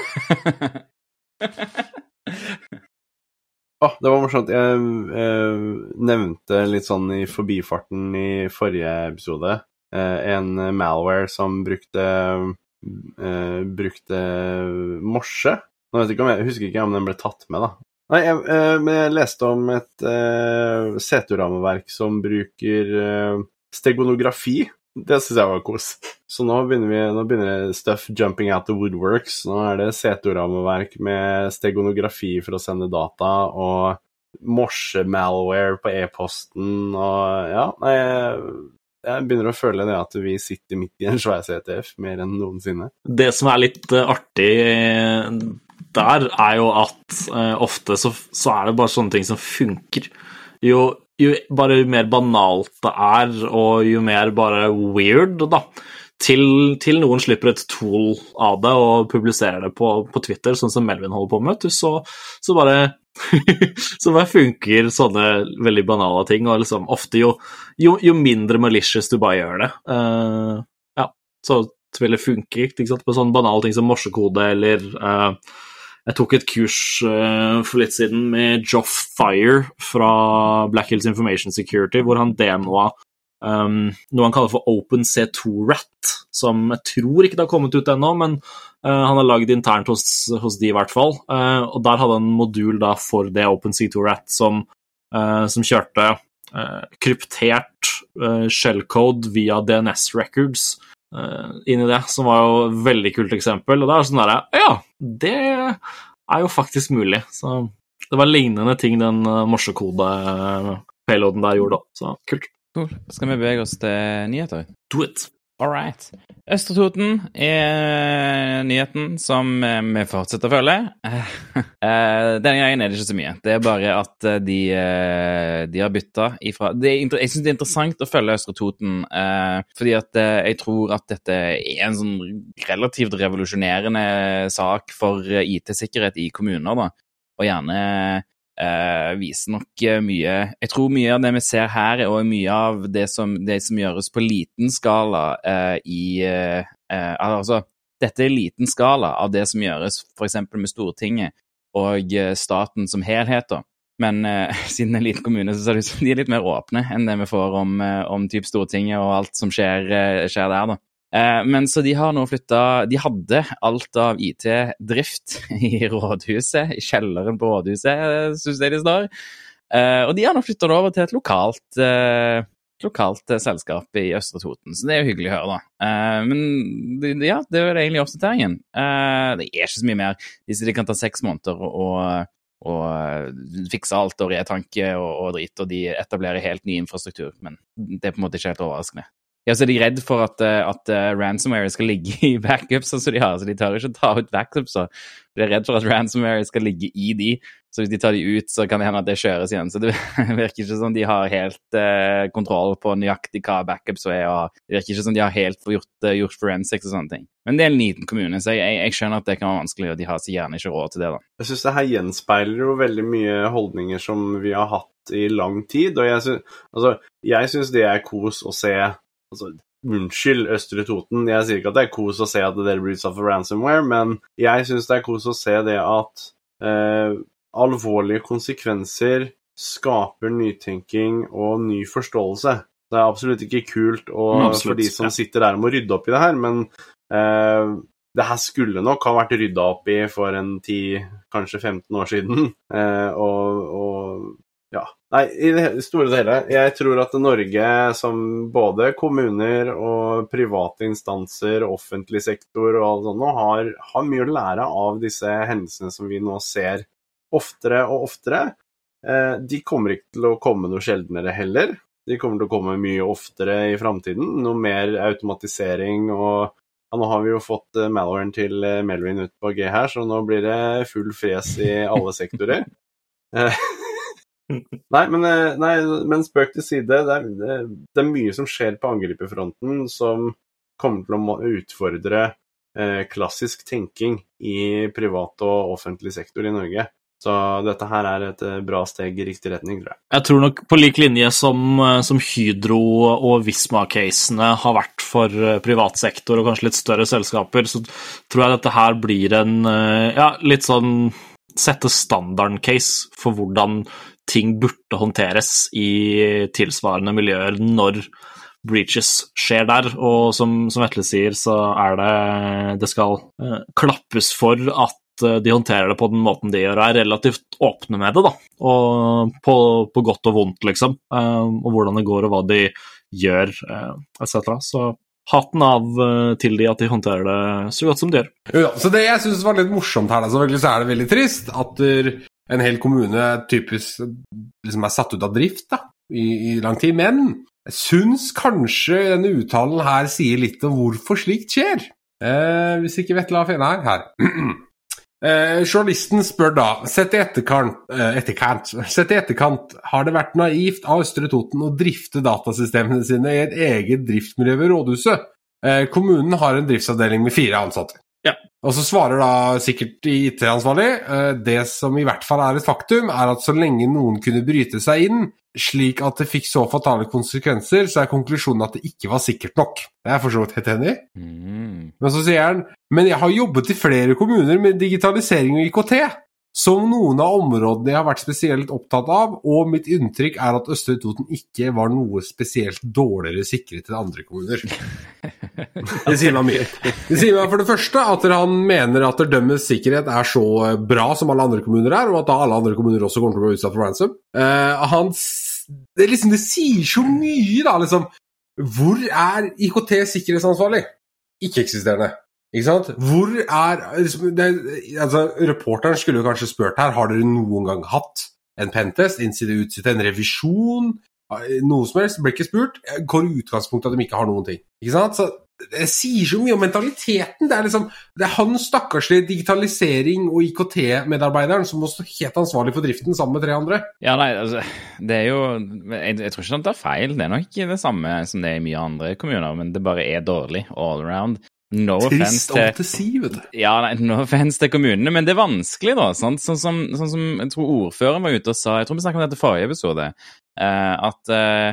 oh, det var morsomt. Jeg, jeg, nevnte litt sånn i forbifarten i forrige episode eh, en malware som brukte eh, brukte morse. Nå vet jeg, ikke om jeg, jeg husker ikke om den ble tatt med, da. Nei, jeg, eh, men jeg leste om et uh, CTO-rammeverk som bruker uh, stegonografi det syns jeg var kos. Så nå begynner, vi, nå begynner stuff jumping out the woodworks. Nå er det CT-rammeverk med stegonografi for å sende data, og morse-malware på e-posten og Ja, nei, jeg begynner å føle det at vi sitter midt i en svær CTF mer enn noensinne. Det som er litt uh, artig eh, der, er jo at uh, ofte så, så, er det bare sånne ting som funker. Jo jo bare mer banalt det er, og jo mer bare weird, da, til, til noen slipper et tool av det og publiserer det på, på Twitter, sånn som Melvin holder på med, så, så bare så bare funker sånne veldig banale ting, og liksom ofte jo, jo, jo mindre malicious du bare gjør det, uh, ja, så vil det funke, ikke sant, på sånne banale ting som morsekode eller uh, jeg tok et kurs uh, for litt siden med Joff Fire fra Black Hills Information Security, hvor han demoa um, noe han kaller for Open C2RAT, som jeg tror ikke det har kommet ut ennå, men uh, han har lagd internt hos, hos, de i hvert fall. Uh, og der hadde han en modul da for det Open C2RAT som, som kjørte kryptert shellcode via DNS records uh, inn i det, som var jo et veldig kult eksempel. Og det er sånn derre Ja, det er jo faktisk mulig. Så det var lignende ting den uh, morsekode-payloaden der gjorde òg, så kult. Cool. Skal vi bevege oss til nyheter? Do it. All right. Østre Toten er nyheten som eh, vi fortsetter å følge. Denne gangen er det ikke så mye. Det er bare at eh, de, eh, de har bytta ifra Jeg syns det er interessant å følge Østre Toten, fordi at jeg tror at dette er en sånn relativt revolusjonerende sak for IT-sikkerhet i kommuner, da. Og gjerne eh, viser nok eh, mye Jeg tror mye av det vi ser her, er mye av det som, det som gjøres på liten skala eh, i eh, eh, Altså, dette er liten skala av det som gjøres f.eks. med Stortinget og eh, staten som helhet. da. Men siden det er en liten kommune, så ser det ut som de er litt mer åpne enn det vi får om, om typ Stortinget og alt som skjer, skjer der. da. Eh, men så de har nå flytta De hadde alt av IT-drift i rådhuset, i kjelleren på rådhuset, syns jeg de står. Eh, og de har nå flytta det over til et lokalt, eh, lokalt selskap i Østre Toten, så det er jo hyggelig å høre, da. Men ja, det er egentlig oppdateringen. Det er ikke så mye mer. De kan ta seks måneder og og fikse alt og retanke og, og drit, og de etablerer helt ny infrastruktur. Men det er på en måte ikke helt overraskende. Ja, så er de redd for at, eh, at uh, ransomware skal ligge i backups, som de har, så de tør ikke ta ut backups. De er redd for at ransomware skal ligge i de, så hvis de tar de ut, så kan det hende at det kjøres igjen. Så det virker ikke som de har helt uh, kontroll på nøyaktig hva backups er, og det virker ikke som de har helt gjort, uh, gjort forensics og sånne ting. Men det er en liten kommune, så jeg, jeg, jeg, skjønner at det kan være vanskelig, og de har så gjerne ikke råd til det, da. Jeg syns det her gjenspeiler jo veldig mye holdninger som vi har hatt i lang tid, og jeg syns altså, det er kos å se altså, Unnskyld, Østre Toten. Jeg sier ikke at det er kos å se at dere blir utsatt for ransomware, men jeg syns det er kos å se det at eh, alvorlige konsekvenser skaper nytenking og ny forståelse. Det er absolutt ikke kult og, absolutt, for de som ja. sitter der og må rydde opp i det her, men eh, det her skulle nok ha vært rydda opp i for en 10, kanskje 15 år siden. Eh, og, og, ja. Nei, i det store og hele, jeg tror at Norge som både kommuner og private instanser, offentlig sektor og alt sånt, har, har mye å lære av disse hendelsene som vi nå ser oftere og oftere. Eh, de kommer ikke til å komme noe sjeldnere heller. De kommer til å komme mye oftere i framtiden. Noe mer automatisering og ja, Nå har vi jo fått Malloran til uh, Melvin ut på G her, så nå blir det full fres i alle sektorer. Nei, men, eh, nei, men spøk til side. Det er, det er, mye som skjer på angriperfronten som kommer til å utfordre eh, klassisk tenking i privat og offentlig sektor i Norge. Så dette her er et eh, bra steg i riktig retning, tror jeg. Jeg tror nok på lik linje som, som Hydro og Visma-casene har vært for privat sektor og kanskje litt større selskaper, så tror jeg dette her blir en ja, litt sånn sette standarden-case for hvordan ting burde håndteres i tilsvarende miljøer når breaches skjer der. Og som, som Vetle sier, så er det Det skal eh, klappes for at Eh, de håndterer det på den måten de gjør, og er relativt åpne med det. da, og På, på godt og vondt, liksom. Eh, og hvordan det går, og hva de gjør, eh, etc. Så hatten av til de at de håndterer det så godt som de gjør. Ja, så Det jeg syns var litt morsomt her, da, så er det veldig trist at en hel kommune typisk liksom er satt ut av drift da, i, i lang tid. Men jeg syns kanskje denne uttalen her sier litt om hvorfor slikt skjer. Eh, hvis ikke Vetle har her. her. Eh, journalisten spør da, sett i etterkant, eh, etterkant, sett i etterkant, har det vært naivt av Østre Toten å drifte datasystemene sine i et eget driftsmiljø ved rådhuset? Eh, kommunen har en driftsavdeling med fire ansatte. Og så svarer da sikkert IT-ansvarlig eh, det som i hvert fall er et faktum, er at så lenge noen kunne bryte seg inn, slik at det fikk så fatale konsekvenser, så er konklusjonen at det ikke var sikkert nok. Det er for så vidt helt enig. Mm. Men så sier han men jeg har jobbet i flere kommuner med digitalisering og IKT, som noen av områdene jeg har vært spesielt opptatt av, og mitt inntrykk er at Østre Toten ikke var noe spesielt dårligere sikret enn andre kommuner. Det sier meg mye. Det sier meg for det første at han mener at dømmes sikkerhet er så bra som alle andre kommuner er, og at da alle andre kommuner også kommer til å bli utsatt for ransom. Uh, han det, liksom, det sier så mye, da, liksom. Hvor er IKT sikkerhetsansvarlig? Ikke-eksisterende. Ikke sant? Hvor er liksom, det, altså, Reporteren skulle jo kanskje spurt her har dere noen gang hatt en pentest, innside utside, en revisjon, noe som helst. Ble ikke spurt. Går i utgangspunktet at de ikke har noen ting. Ikke sant? Så det sier så mye om mentaliteten. Det er liksom, det er han stakkarslige digitalisering- og IKT-medarbeideren som må stå helt ansvarlig for driften sammen med tre andre. Ja, nei, altså, det er jo jeg, jeg tror ikke det er feil. Det er nok ikke det samme som det er i mye andre kommuner, men det bare er dårlig all around. No Trist offense til, vet du. Ja, nei, no offense til kommunene, men det er vanskelig, da. Sånn, Sånn, som, sånn som jeg tror ordføreren var ute og sa, jeg tror vi snakket om dette i forrige episode, uh, at uh,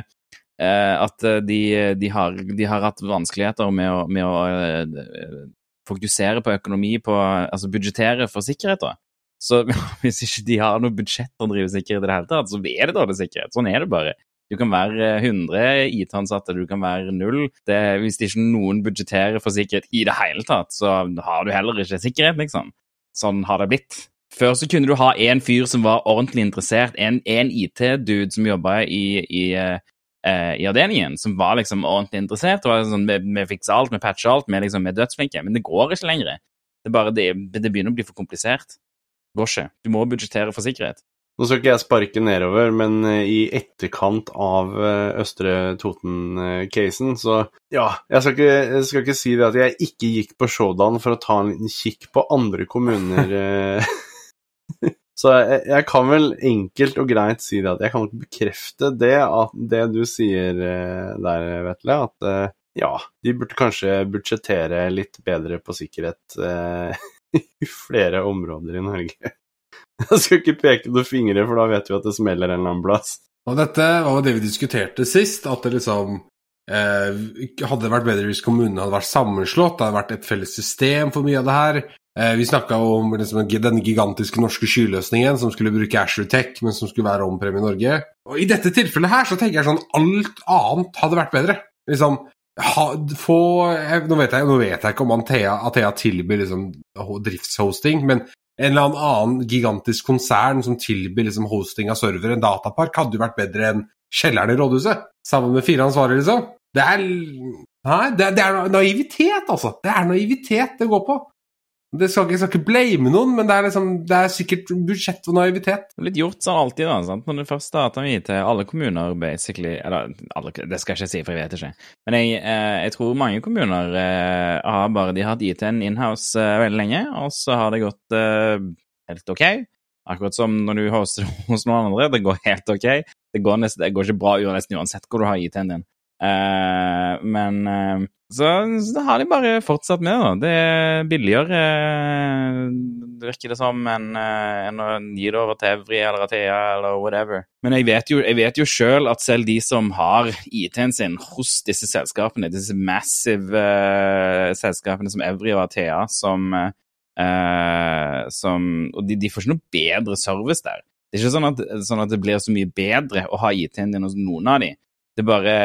at de, de, har, de, har, hatt vanskeligheter med å, med å uh, fokusere på økonomi, på, altså budsjettere for sikkerhet. da. Så hvis ikke de har noe budsjett å drive sikkerhet i det hele tatt, så er det dårlig sikkerhet. Sånn er det bare. Du kan være 100 IT-ansatte, du kan være null. Det, hvis ikke noen budsjetterer for sikkerhet i det hele tatt, så har du heller ikke sikkerhet, liksom. Sånn har det blitt. Før så kunne du ha en fyr som var ordentlig interessert, en, IT-dude som jobba i, i, eh, i avdelingen som var liksom ordentlig interessert. og sånn, Vi, vi fikser alt, vi patcher alt, vi, liksom, er dødsflinke. Men det går ikke lenger. Det, bare, det, det begynner å bli for komplisert. Det går ikke. Du må budsjettere for sikkerhet. Nå skal ikke jeg sparke nedover, men eh, i etterkant av eh, Østre Toten-casen, så ja jeg skal, ikke, jeg skal, ikke, si det at jeg ikke gikk på showdown for å ta en liten kikk på andre kommuner. Eh, Så jeg, jeg, kan vel enkelt og greit si det at jeg kan nok bekrefte det, at det du sier der, Vetle, at ja, de burde kanskje budsjettere litt bedre på sikkerhet i flere områder i Norge. Jeg skal ikke peke noen fingre, for da vet vi at det smeller en eller annen plass. Og dette var det vi diskuterte sist, at det liksom eh, hadde vært bedre hvis kommunene hadde vært sammenslått, det hadde vært et felles system for mye av det her. Eh, vi snakka om liksom, den gigantiske norske skyløsningen som skulle bruke Asher Tech, men som skulle være ompremie i Norge. Og I dette tilfellet her så tenker jeg sånn alt annet hadde vært bedre. Liksom, ha, få, jeg, nå, vet jeg, nå, vet jeg, ikke om Athea, Athea tilbyr liksom, driftshosting, men en eller annen gigantisk konsern som tilbyr liksom, hosting av server, en datapark, hadde jo vært bedre enn kjelleren i rådhuset. Sammen med fire ansvarlige, liksom. Det er Nei, det, det er naivitet, altså. Det er naivitet det går på. Det skal, jeg skal ikke blame noen, men det er, liksom, det er sikkert budsjett og naivitet. Litt gjort sånn alltid, da. sant? Når det først starta vi til alle kommuner, basically Eller alle, det skal jeg ikke si, for jeg vet ikke. Men jeg, eh, jeg tror mange kommuner eh, har bare de har hatt IT-en inhouse eh, veldig lenge, og så har det gått eh, helt OK. Akkurat som når du hoster hos noen andre. Det går helt OK. Det går, nesten, det går ikke bra nesten uansett hvor du har IT-en din. Uh, men uh, så, så har de bare fortsatt med, da. Det er billigere, uh, virker det som, enn en å gi det over til Evry eller Athea eller whatever. Men jeg vet jo, jeg vet at selv de som har IT-en sin hos disse selskapene, disse massive selskapene som Evry og Athea, som, som Og de, de får ikke noe bedre service der. Det er ikke sånn at, sånn at det blir så mye bedre å ha IT-en din hos noen av de. Det bare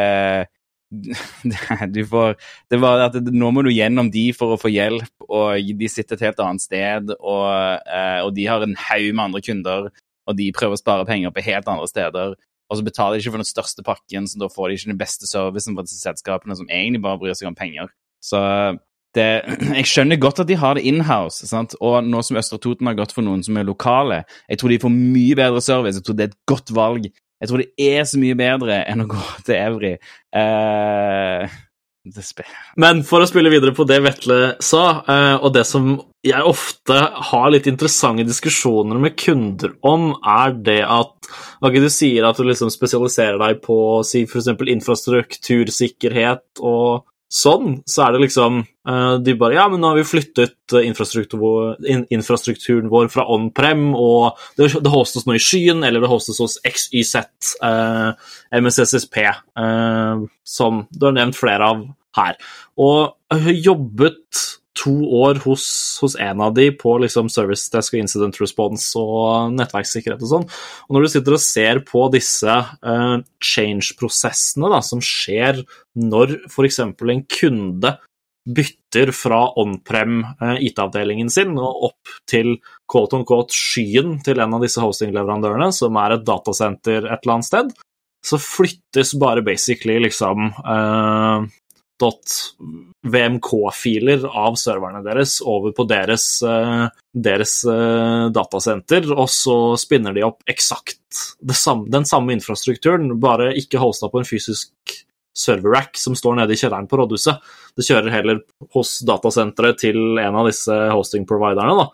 du får Det var at nå må du gjennom de for å få hjelp, og de sitter et helt annet sted, og, eh, og de har en haug med andre kunder, og de prøver å spare penger på helt andre steder. Og så betaler de ikke for den største pakken, så da får de ikke den beste servicen fra disse selskapene, som egentlig bare bryr seg om penger. Så det, jeg skjønner godt at de har det inhouse, og nå som Østre Toten har gått for noen som er lokale, jeg tror de får mye bedre service. Jeg tror det er et godt valg. Jeg tror det er så mye bedre enn å gå til Evry. Uh, Men for å spille videre på det Vetle sa, uh, og det som jeg ofte har litt interessante diskusjoner med kunder om, er det at Hage, du sier at du liksom spesialiserer deg på si f.eks. infrastruktursikkerhet og sånn, så er det liksom uh, De bare Ja, men nå har vi flyttet infrastruktur, infrastrukturen, vår fra on-prem, og det, det, hostes nå i skyen, eller det hostes hos XYZ, uh, MSSSP, uh, som du har nevnt flere av her. Og jobbet to år hos, hos, en av de på liksom service desk og incident response og nettverkssikkerhet og sånn. Og når du sitter og ser på disse uh, change-prosessene som skjer når f.eks. en kunde bytter fra on-prem uh, IT-avdelingen sin og opp til quote on skyen til en av disse hosting-leverandørene, som er et datasenter et eller annet sted, så flyttes bare basically liksom uh, .vmk-filer av serverne deres over på deres, eh, deres eh, datasenter, og så spinner de opp eksakt den samme infrastrukturen, bare ikke hosta på en fysisk server-rack som står nede i kjelleren på rådhuset. Det kjører heller hos datasenteret til en av disse hosting-providerne. da.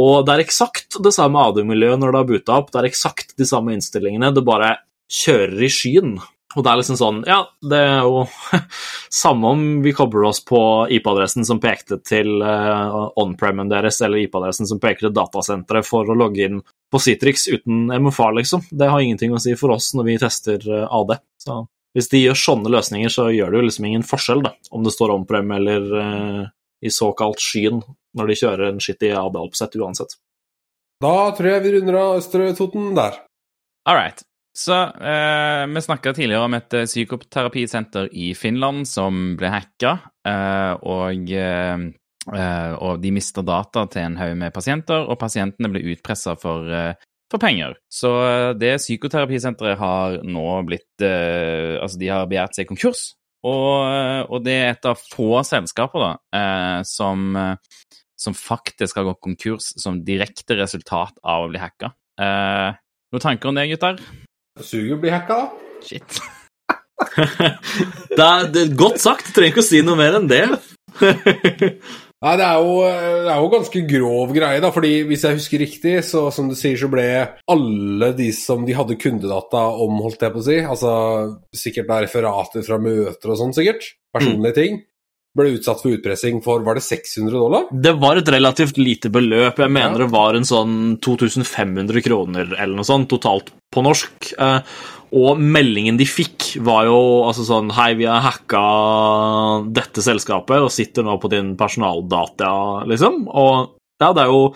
Og det er eksakt det samme AD-miljøet når det har boota opp, det er eksakt de samme innstillingene, det bare kjører i skyen. Og det er liksom sånn Ja, det er jo samme om vi kobler oss på IP-adressen som pekte til uh, on-premen deres, eller IP-adressen som peker til datasenteret for å logge inn på Citrix uten MFA, liksom. Det har ingenting å si for oss når vi tester eh, AD. Så hvis de gjør sånne løsninger, så gjør det jo liksom ingen forskjell, da, om det står on-prem eller uh, i såkalt skyen, når de kjører en skittig AD-oppsett uansett. Da tror jeg vi runder av Østre Toten der. All right. Så eh, Vi snakka tidligere om et eh, psykoterapisenter i Finland som ble hacka, eh, og, eh, eh og, de mista data til en haug med pasienter, og pasientene ble utpressa for, eh, for, penger. Så det psykoterapisenteret har nå blitt Altså, de har begjært seg konkurs, og, og, det er et av få selskaper da, som, som faktisk har gått konkurs som direkte resultat av å bli hacka. noen tanker om det, gutter? Suger blir hacka, da. Shit. det, er, det, er, godt sagt. Du trenger ikke å si noe mer enn det. Nei, det er, jo, det er jo ganske grov greie, da. fordi hvis jeg husker riktig, så som du sier, så ble alle de som de hadde kundedata om, holdt jeg på å si, altså sikkert da referater fra møter og sånn, sikkert, personlige mm. ting, ble utsatt for utpressing for var det 600 dollar? Det var et relativt lite beløp. Jeg mener ja. det var en sånn 2500 kroner eller noe sånt totalt på norsk. Eh, og meldingen de fikk, var jo altså sånn Hei, vi har hacka dette selskapet og sitter nå på din personaldata, liksom. Og ja, det er jo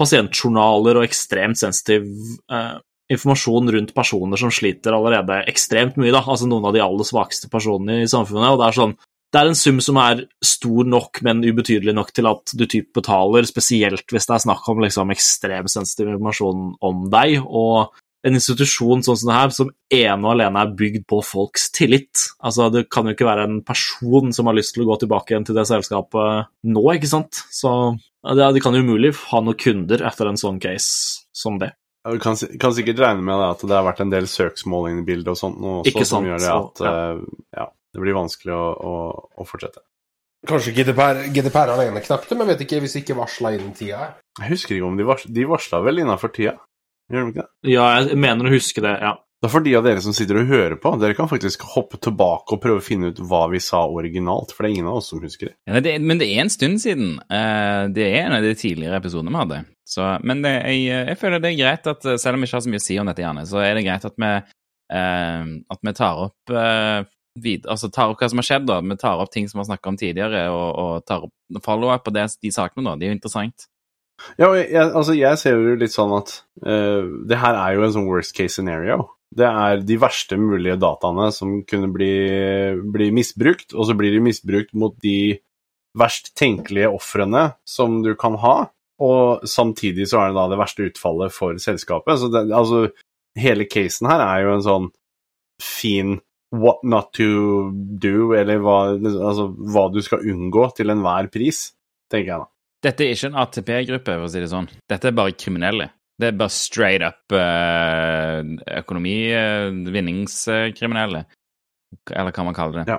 pasientjournaler og ekstremt sensitiv eh, informasjon rundt personer som sliter allerede ekstremt mye, da. Altså noen av de aller svakeste personene i samfunnet. Og det er sånn det er en sum som er stor nok, men ubetydelig nok til at du typ betaler, spesielt hvis det er snakk om liksom ekstremt sensitiv informasjon om deg. Og en institusjon sånn som det her, som ene og alene er bygd på folks tillit. Altså, Det kan jo ikke være en person som har lyst til å gå tilbake igjen til det selskapet nå, ikke sant? Så ja, de kan jo umulig ha noen kunder etter en sånn case som det. Du kan, kan, sikkert regne med at det har vært en del søksmål inne i bildet og sånt, og også, som gjør det at ja. Uh, ja det blir vanskelig å, å, å fortsette. Kanskje GDPR, GDPR alene knakk det, men vet ikke hvis ikke varsla innen tida? Jeg husker ikke om de varsla, de varsla vel innafor tida? Gjør de ikke det? Ja, jeg mener å huske det, ja. Da for de av dere som sitter og hører på, dere kan faktisk hoppe tilbake og prøve å finne ut hva vi sa originalt, for det er ingen av oss som husker det. Ja, det men det er en stund siden. Uh, det er en av de tidligere episodene vi hadde. Så, men det, jeg, jeg, føler det er greit at, selv om vi ikke har så mye å si om dette, gjerne, så er det greit at vi, uh, at vi tar opp uh, vid, altså tar opp hva som har skjedd. da. Vi tar opp ting som vi har snakka om tidligere, og, og tar opp follow-up på de sakene. da. Det er jo interessant. Ja, jeg, altså jeg ser jo litt sånn at det her er jo en sånn worst case scenario. Det er de verste mulige dataene som kunne bli, bli misbrukt, og så blir de misbrukt mot de verst tenkelige ofrene som du kan ha, og samtidig så er det da det verste utfallet for selskapet. Så det, altså, hele casen her er jo en sånn fin what not to do, eller hva, altså, hva du skal unngå til enhver pris, tenker jeg da. Dette er ikke en ATP-gruppe, for å si det sånn. Dette er bare kriminelle. Det er bare straight up uh, økonomi, uh, vinningskriminelle. Eller hva man kaller det. Ja.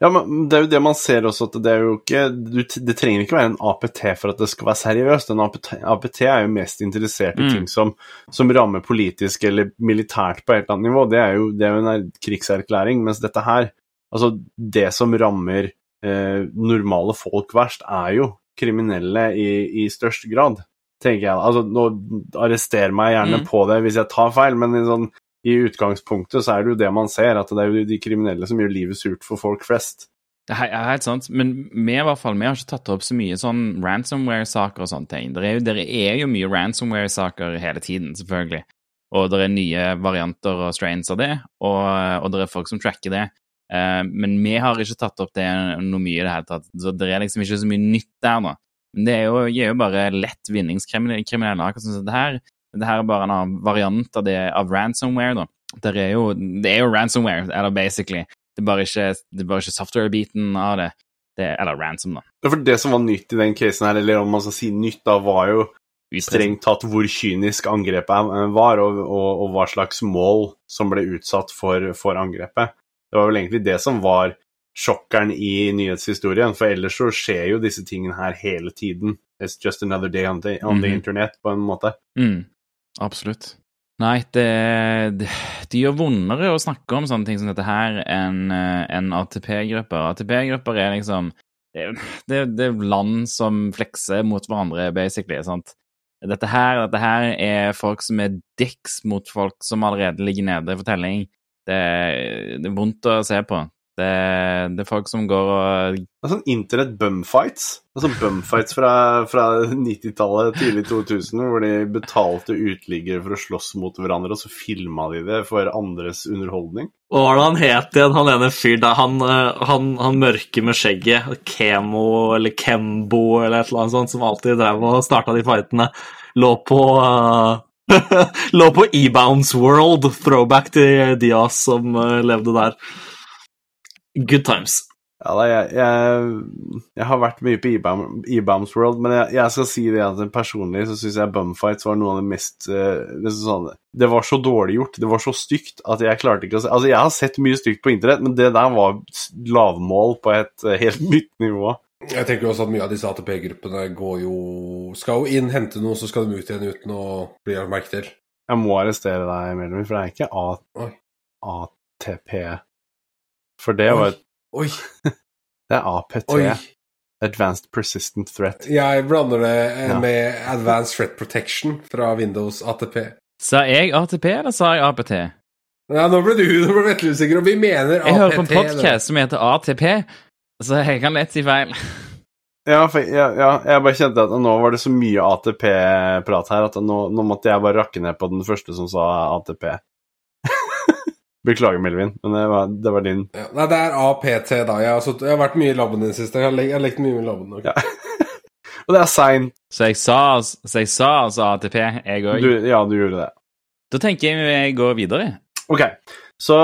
Ja. men det er jo det man ser også, at det er jo ikke du, Det trenger ikke være en APT for at det skal være seriøst. En APT, APT er jo mest interessert i mm. ting som, som, rammer politisk eller militært på et eller annet nivå. Det er jo, det er jo en krigserklæring, mens dette her Altså, det som rammer eh, normale folk verst, er jo kriminelle i, i størst grad tenker jeg. Altså, nå Arrester meg gjerne mm. på det hvis jeg tar feil, men i, sånn, i, utgangspunktet så er det jo det man ser, at det er jo de kriminelle som gjør livet surt for folk flest. Det er helt sant, men vi i hvert fall, vi har ikke tatt opp så mye sånn ransomware-saker og sånne ting. Det er, jo, er jo mye ransomware-saker hele tiden, selvfølgelig. Og det er nye varianter og strains av det, og, og det er folk som tracker det. Uh, men vi har ikke tatt opp det noe mye i det hele tatt, så det er liksom ikke så mye nytt der nå. Men det er jo, gir jo bare lett vinningskriminelle. akkurat som det her. Det her er bare en annen variant av, det, av ransomware. da. Det er, jo, det er jo ransomware, eller basically. Det er bare ikke, ikke software-biten av det. det. Eller ransom, da. Ja, for Det som var nytt i den casen her, eller om man skal si nytt, da, var jo strengt tatt hvor kynisk angrepet var, og, og, og hva slags mål som ble utsatt for, for angrepet. Det var vel egentlig det som var sjokkeren i nyhetshistorien, for ellers så skjer jo disse tingene her hele tiden. It's just another day on the, on the mm. internet, på en måte. Mm. Absolutt. Nei, det, det, det, gjør vondere å snakke om sånne ting som dette her enn en ATP-grupper. ATP-grupper er liksom det, det, er land som flekser mot hverandre, basically. sant? Dette her, dette her er folk som er dicks mot folk som allerede ligger nede i fortelling. Det, det er vondt å se på. Det, det, er folk som går og Det er sånn internett bumfights. Er sånn bumfights fra, fra 90-tallet, tidlig 2000, hvor de betalte uteliggere for å slåss mot hverandre, og så filma de det for andres underholdning. Og hva var det han het igjen, han ene fyr der? Han, eh, han, han, mørke med skjegget, Kemo eller Kembo eller et eller annet sånt, som alltid drev og starta de fightene, lå på uh... Lå på E-Bounce World, throwback til Diaz som uh, levde der. Good times. Ja, da, jeg, jeg, jeg, har vært mye på E-Bombs World, men jeg, jeg, skal si det at personlig så syns jeg Bumfights var noe av det mest uh, sånn, Det var så dårlig gjort, det var så stygt at jeg klarte ikke å se Altså, jeg har sett mye stygt på internett, men det der var lavmål på et uh, helt nytt nivå. Jeg tenker også at mye av disse ATP-gruppene går jo Skal jo inn, hente noe, så skal de ut igjen uten å bli merket til. Jeg må arrestere deg, Melvin, for det er ikke A ATP for det var et Oi. det er APT. Oi. Advanced Persistent Threat. Jeg blander det ja. med Advanced Threat Protection fra Windows ATP. Sa jeg ATP, eller sa jeg APT? Ja, nå ble du nå ble usikker, og vi mener APT. Jeg hører på en podkast som heter ATP, så jeg kan lett si feil. Ja, for, ja, ja, jeg bare kjente at nå var det så mye ATP-prat her at nå, nå, måtte jeg bare rakke ned på den første som sa ATP. Beklager, Melvin, men det var, det var din. Ja, nei, det er APT, da. Jeg har, jeg har vært mye i laben i det siste. Jeg har, jeg har lekt mye med laben. Okay. Ja. og det er seint. Så jeg sa, så jeg sa altså ATP, jeg òg? Ja, du gjorde det. Da tenker jeg vi går videre. Ok, så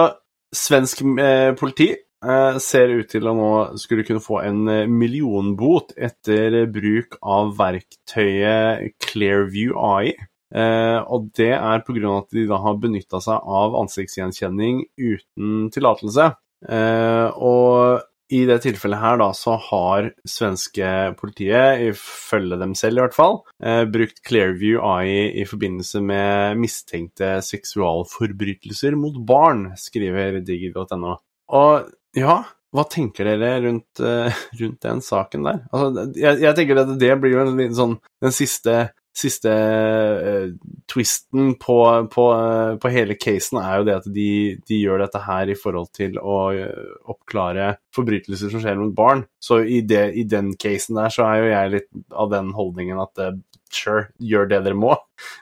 svensk eh, politi eh, ser ut til å nå skulle kunne få en eh, millionbot etter bruk av verktøyet Clearview AI. Eh, og det er pga. at de da har benytta seg av ansiktsgjenkjenning uten tillatelse. Eh, og i det tilfellet her, da, så har svenske politiet, ifølge dem selv i hvert fall, eh, brukt Clearview AI i forbindelse med mistenkte seksualforbrytelser mot barn, skriver digi.no. Og ja, hva tenker dere rundt, uh, rundt den saken der? Altså, jeg, jeg, tenker at det blir jo en liten sånn Den siste siste uh, twisten på, på, uh, på, hele casen er jo det at de, de, gjør dette her i forhold til å uh, oppklare forbrytelser som skjer mot barn. Så i, det, i, den casen der så er jo jeg litt av den holdningen at sure, gjør det dere må.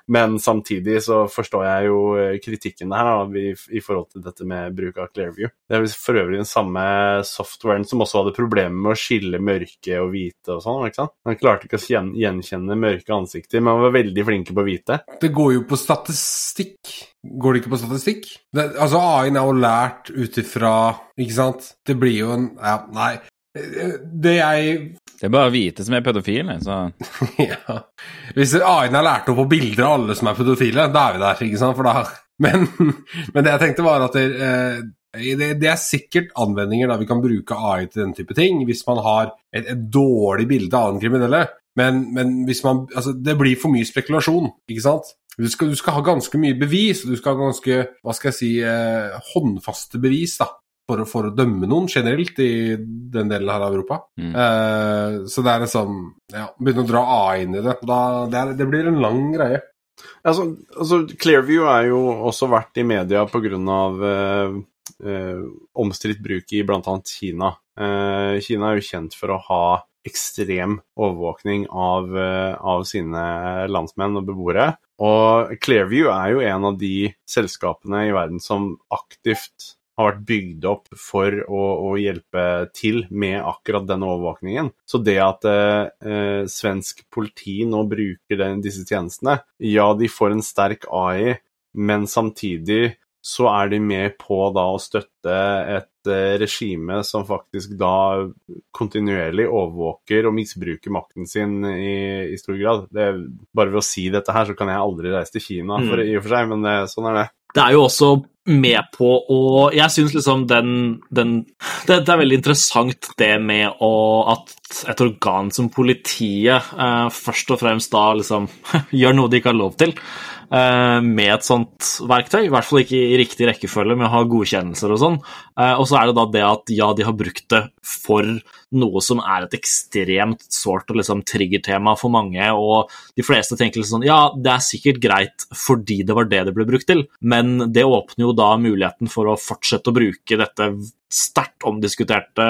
Men samtidig så forstår jeg jo eh, kritikken her da, i, forhold til dette med bruk av Clearview. Det er for øvrig den samme softwaren som også hadde problemer med å skille mørke og hvite og sånn. ikke sant? Han klarte ikke å gjenkjenne mørke ansikter, men han var veldig flinke på hvite. Det går jo på statistikk. Går det ikke på statistikk? Det, altså AI-en er jo lært ut ifra Ikke sant? Det blir jo en Ja, nei. Det jeg Det er bare hvite som er pedofile, så Ja. Hvis AI-en har lært opp på bilder av alle som er pedofile, da er vi der, ikke sant? Da men, men det jeg tenkte, var at det, eh, det, det, er sikkert anvendinger da vi kan bruke AI til den type ting, hvis man har et, et dårlig bilde av den kriminelle. Men, men, hvis man Altså, det blir for mye spekulasjon, ikke sant? Du skal, du skal ha ganske mye bevis, og du skal ha ganske, hva skal jeg si, eh, håndfaste bevis, da for, for, å dømme noen generelt i den delen her av Europa. Mm. Uh, så det er liksom ja, Begynne å dra A inn i det. Da, det, er, det, blir en lang greie. Altså, altså, Clearview er jo også vært i media pga. Uh, uh, omstridt bruk i bl.a. Kina. Uh, Kina er jo kjent for å ha ekstrem overvåkning av, uh, av sine landsmenn og beboere. Og Clearview er jo en av de selskapene i verden som aktivt har vært bygd opp for å, å, hjelpe til med akkurat denne overvåkningen. Så det at eh, svensk politi nå bruker den, disse tjenestene, ja, de får en sterk AI, men samtidig så er de med på da å støtte et eh, regime som faktisk da kontinuerlig overvåker og misbruker makten sin i, i stor grad. Det, bare ved å si dette her, så kan jeg aldri reise til Kina, for, mm. i og for seg, men det, sånn er det. Det er jo også med på å Jeg syns liksom den, den det, det, er veldig interessant det med å, at et organ som politiet eh, først og fremst da liksom gjør noe de ikke har lov til. Eh, med et sånt verktøy. I hvert fall ikke i riktig rekkefølge med å ha godkjennelser og sånn. Eh, og så er det da det at ja, de har brukt det for noe som er et ekstremt sårt og liksom triggertema for mange, og de fleste tenker sånn ja, det er sikkert greit fordi det var det det ble brukt til, men det åpner jo da muligheten for å fortsette å bruke dette sterkt omdiskuterte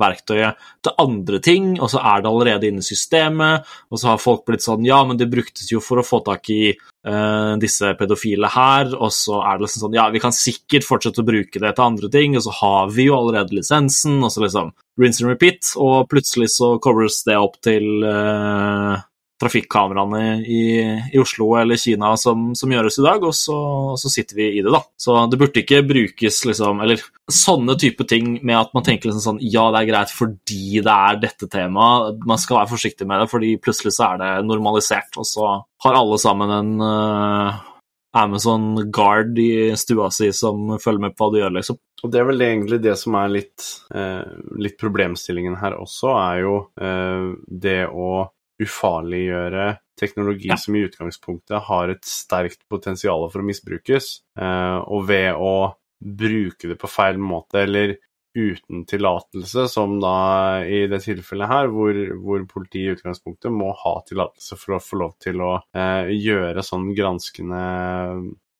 verktøyet til andre ting, og så er det allerede inne i systemet, og så har folk blitt sånn Ja, men det bruktes jo for å få tak i uh, disse pedofile her, og så er det liksom sånn Ja, vi kan sikkert fortsette å bruke det til andre ting, og så har vi jo allerede lisensen, og så liksom rinse and repeat, og plutselig så covers det opp til uh, trafikkameraene i, i, Oslo eller Kina som, som gjøres i dag, og så, så, sitter vi i det, da. Så det burde ikke brukes liksom Eller sånne type ting med at man tenker liksom sånn Ja, det er greit fordi det er dette temaet. Man skal være forsiktig med det, fordi plutselig så er det normalisert, og så har alle sammen en uh, Amazon Guard i stua si som følger med på hva du gjør, liksom. Og Det er vel egentlig det som er litt, eh, litt problemstillingen her også, er jo eh, det å ufarliggjøre teknologi ja. som i utgangspunktet har et sterkt potensial for å misbrukes, eh, og ved å bruke det på feil måte eller uten tillatelse, som da i det tilfellet her, hvor, hvor politiet i utgangspunktet må ha tillatelse for å få lov til å eh, gjøre sånn granskende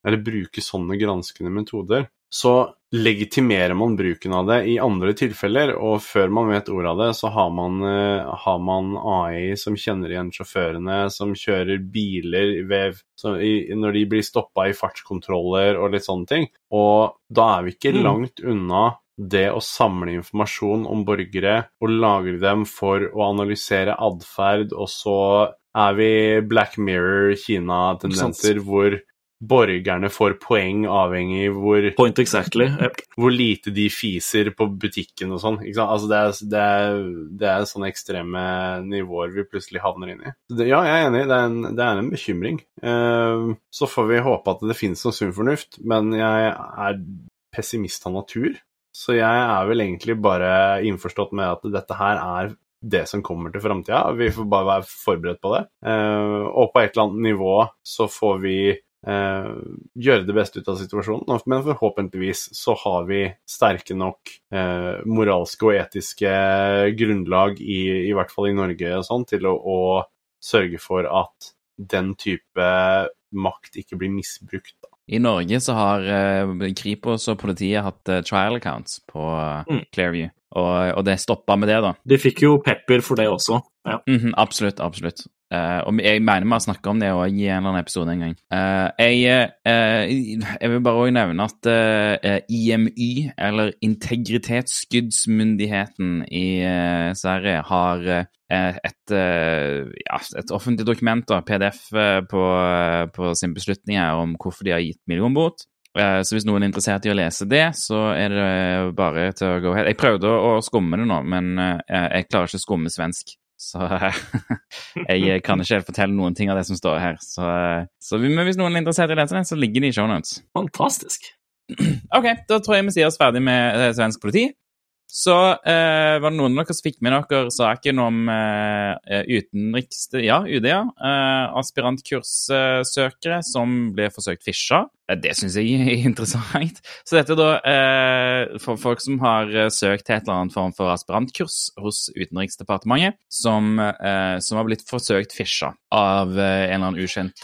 Eller bruke sånne granskende metoder så legitimerer man bruken av det i andre tilfeller, og før man vet ordet av det, så har man, uh, har man AI som kjenner igjen sjåførene, som kjører biler ved, i, når de blir stoppa i fartskontroller og litt sånne ting. Og da er vi ikke mm. langt unna det å samle informasjon om borgere og lagre dem for å analysere atferd, og så er vi Black Mirror Kina-tendenser hvor borgerne får poeng avhengig hvor Point exactly. Yep. Hvor lite de fiser på butikken og sånn. Altså det, det, det er sånne ekstreme nivåer vi plutselig havner inn i. Ja, jeg er enig, det er en, det er en bekymring. Uh, så får vi håpe at det finnes noe sunn fornuft, men jeg er pessimist av natur. Så jeg er vel egentlig bare innforstått med at dette her er det som kommer til framtida. Vi får bare være forberedt på det. Eh, og på et eller annet nivå så får vi eh, gjøre det beste ut av situasjonen. Men forhåpentligvis så har vi sterke nok eh, moralske og etiske grunnlag, i, i, hvert fall i Norge, og sånn, til å, å sørge for at den type makt ikke blir misbrukt. Da. I Norge så har eh, Kripos og politiet hatt uh, trial accounts på uh, mm. Clearview, og, og det stoppa med det, da. De fikk jo pepper for det også. Ja. Mm -hmm, absolutt, absolutt. Uh, og jeg mener vi har snakka om det òg i en eller annen episode en gang. Uh, jeg, uh, jeg, vil bare òg nevne at IMY, eller Integritetsskyddsmyndigheten i Sverige, har et, ja, et, offentlig dokument, da, PDF, på, på sin beslutning om hvorfor de har gitt millionbot. Så hvis noen er interessert i å lese det, så er det bare til å gå helt Jeg prøvde å skumme det nå, men jeg klarer ikke å skumme svensk. Så jeg kan ikke helt fortelle noen ting av det som står her. Så, så hvis noen er interessert i å lese det, så ligger det i shownotes. Fantastisk. OK, da tror jeg vi sier oss ferdig med eh, svensk politi. Så eh, var det noen av dere som fikk med dere saken om eh, eh utenriks... Ja, UD, ja. Eh, aspirantkurssøkere som ble forsøkt fisha. Eh, det syns jeg er interessant. Så dette er da eh, for folk som har søkt til et eller annet form for aspirantkurs hos Utenriksdepartementet, som, som har blitt forsøkt fisha av en eller annen ukjent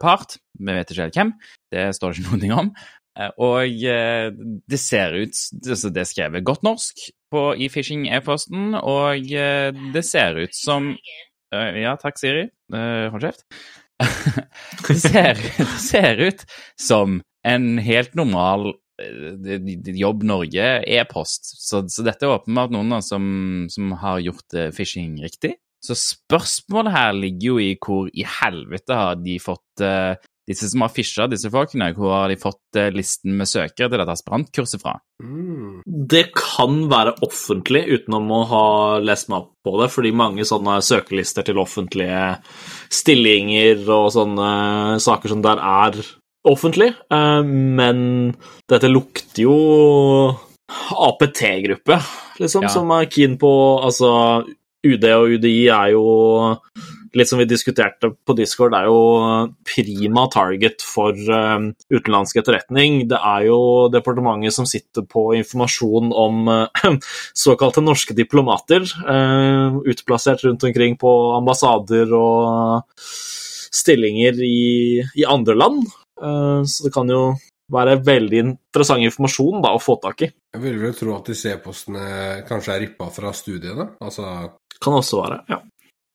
part. Vi vet ikke helt hvem. Det står det ikke noe om. Eh, og eh, det ser ut altså Det er skrevet godt norsk på, i phishing-e-posten, og eh, det ser ut som Ja, takk, Siri. Hold kjeft. det, ser, det ser ut som en helt normal Jobb Norge-e-post. Så, så, dette er åpenbart noen som, som har gjort phishing riktig. Så spørsmålet her ligger jo i hvor i helvete har de fått disse som har fisha disse folkene, hvor har de fått eh, listen med søkere til dette aspirantkurset fra? Mm. Det kan være offentlig, utenom å ha lest meg opp på det, fordi mange sånne søkelister til offentlige stillinger og sånne saker som der er offentlig, eh, men dette lukter jo APT-gruppe, liksom, ja. som er keen på Altså, UD og UDI er jo litt som vi diskuterte på Discord, det er jo prima target for uh, utenlandsk etterretning. Det er jo departementet som sitter på informasjon om uh, såkalte norske diplomater, uh, utplassert rundt omkring på ambassader og stillinger i, i andre land. så det kan jo være veldig interessant informasjon da, å få tak i. Jeg vil vel tro at disse e-postene kanskje er rippa fra studiene? Altså... Kan også være, ja.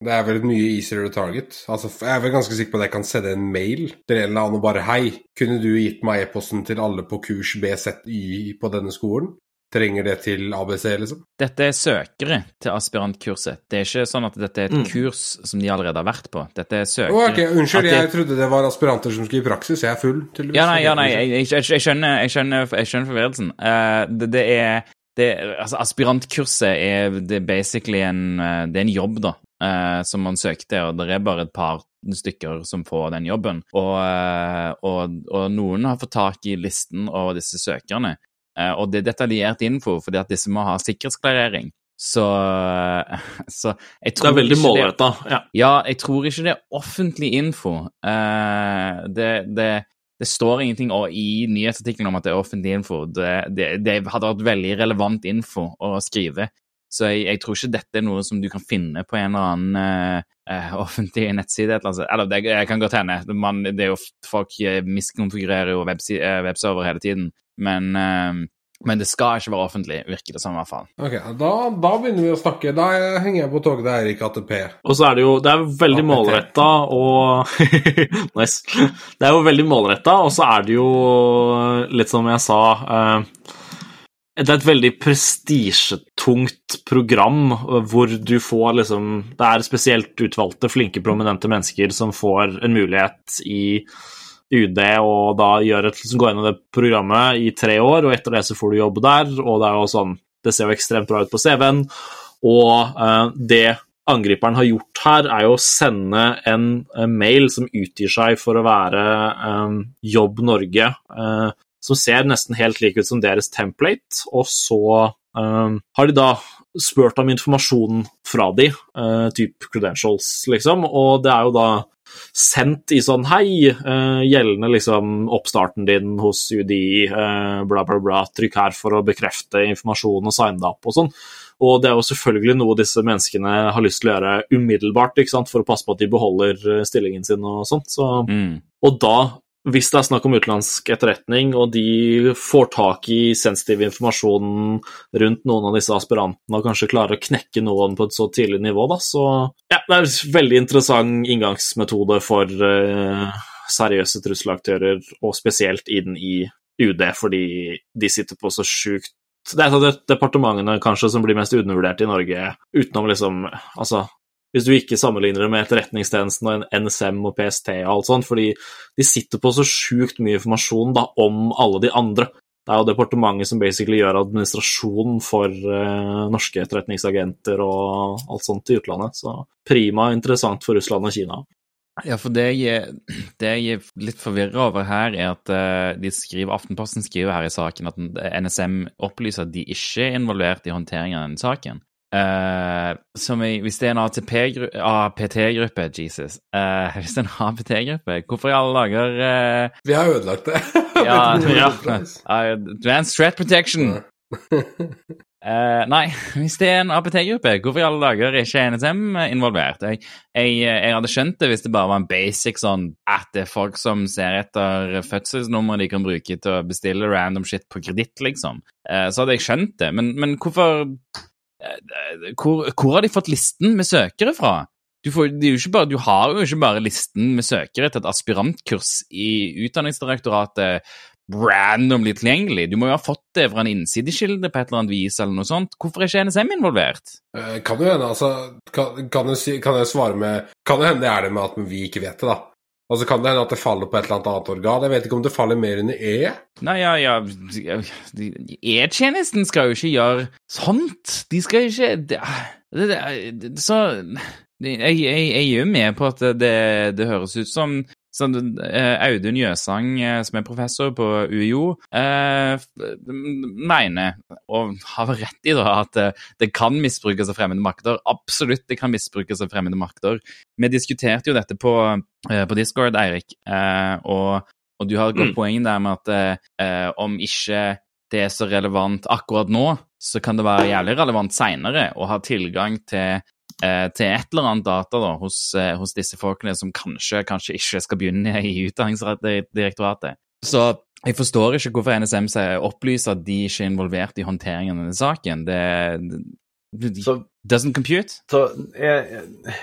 Det er vel mye easier to target. Altså, jeg er vel ganske sikker på at jeg kan sende en mail til en eller annen og bare Hei, kunne du gitt meg e-posten til alle på kurs BZY på denne skolen? Trenger det til ABC, liksom? Dette er søkere til aspirantkurset. Det er ikke sånn at dette er et mm. kurs som de allerede har vært på. Dette er søkere oh, okay. Unnskyld, det... jeg trodde det var aspiranter som skulle i praksis. Jeg er full, tydeligvis. Ja, nei, ja, nei jeg, jeg, jeg, skjønner, jeg skjønner, skjønner forvirrelsen. Uh, det, det, er det, altså, aspirantkurset er, det er basically en, eh, det er en jobb, da eh, som man søkte, og det er bare et par stykker som får den jobben. Og, eh, og, og noen har fått tak i listen over disse søkerne. Eh, og det er detaljert info, fordi at disse må ha sikkerhetsklarering. Så, så jeg tror Det er veldig målretta. Ja. ja, jeg tror ikke det er offentlig info. Uh, det, det, det, står ingenting i nyhetsartikkelen om at det er offentlig info. Det, det, det, hadde vært veldig relevant info å skrive. Så jeg, jeg, tror ikke dette er noe som du kan finne på en eller annen uh, offentlig nettside. Eller, eller det, jeg kan godt hende. Man, det er jo, folk eh, miskonfigurerer jo webserver hele tiden. Men, uh, men, det skal ikke være offentlig, virker det som i hvert fall. Ok, da, da, begynner vi å snakke. Da henger jeg på toget til Eirik ATP. Og så er det jo Det er veldig målretta og Nice. Det er jo veldig målretta, og så er det jo litt som jeg sa uh, det er et veldig prestisjetungt program hvor du får liksom Det er spesielt utvalgte, flinke, prominente mennesker som får en mulighet i UD og da gjør et, liksom, går gjennom det programmet i tre år, og etter det så får du jobb der, og det er jo sånn Det ser jo ekstremt bra ut på CV-en, og uh, det angriperen har gjort her, er jo å sende en, en mail som utgir seg for å være um, Jobb Norge, uh, som ser nesten helt like ut som deres template, og så um, har de da spurt om informasjon fra de, uh, type credentials, liksom, og det er jo da sendt i sånn Hei, uh, gjeldende liksom oppstarten din hos UDI, uh, bla, bla, bla, trykk her for å bekrefte informasjon og signe deg opp og sånn. Og det er jo selvfølgelig noe disse menneskene har lyst til å gjøre umiddelbart, for å passe på at de beholder stillingen sin og sånt. Så, mm. Og da hvis det er snakk om utenlandsk etterretning, og de får tak i sensitiv informasjon rundt noen av disse aspirantene og kanskje klarer å knekke noen på et så tidlig nivå, da, så ja, det er en veldig interessant inngangsmetode for uh, seriøse trusselaktører, og spesielt inn i UD, fordi de sitter på så sjukt det er et av departementene kanskje som blir mest undervurdert i Norge, utenom liksom Altså, hvis du ikke sammenligner det med Etterretningstjenesten og NSM og PST og alt sånt, fordi de sitter på så sjukt mye informasjon da om alle de andre. Det er jo departementet som basically gjør administrasjon for uh, norske etterretningsagenter og alt sånt i utlandet, så prima interessant for Russland og Kina. Ja, for det jeg, det jeg er litt forvirra over her, er at uh, de skriver, Aftenposten skriver her i saken at NSM opplyser at de ikke er involvert i håndteringen av denne saken. Uh, som i, hvis det er en APT-gruppe Jesus. Uh, hvis det er en APT-gruppe, hvorfor i alle dager uh, Vi har ødelagt det. ja, ja. Advanced Threat Protection. nei, hvis det er en APT-gruppe, hvorfor i alle dager er ikke NSM involvert? Jeg, jeg, jeg, hadde skjønt det hvis det bare var en basic sånn at det er folk som ser etter fødselsnummer de kan bruke til å bestille random shit på kreditt, liksom. så hadde jeg skjønt det. Men, men hvorfor hvor, hvor, har de fått listen med søkere fra? Du, får, bare, du, har jo ikke bare listen med søkere til et aspirantkurs i Utdanningsdirektoratet randomly tilgjengelig. Du må jo ha fått det fra en innsidekilde på et eller annet vis, eller noe sånt. Hvorfor er ikke NSM involvert? Eh, kan jo hende, altså kan, kan, jeg, kan, jeg, svare med Kan det hende det er det med at vi ikke vet det, da. Og så kan det hende at det faller på et eller annet organ. Jeg vet ikke om det faller mer under E? Nei, ja, ja E-tjenesten skal jo ikke gjøre sånt. De skal ikke det, det, det, Så jeg, jeg, jeg, er jo med på at det høres ut som så eh, Audun Jøsang, eh, som er professor på UiO, eh, mener, og har rett i da, at det kan misbrukes av fremmede makter. Absolutt det kan misbrukes av fremmede makter. Vi diskuterte jo dette på, på Discord, Eirik, og, og, du har et godt mm. poeng der med at om ikke det er så relevant akkurat nå, så kan det være jævlig relevant seinere å ha tilgang til Eh, til et eller annet data da, hos, eh, hos, disse folkene som kanskje, kanskje ikke skal begynne i Utdanningsdirektoratet. Så jeg forstår ikke hvorfor NSM opplyser at de ikke er involvert i håndteringen av denne saken. Det, det så, doesn't compute. Så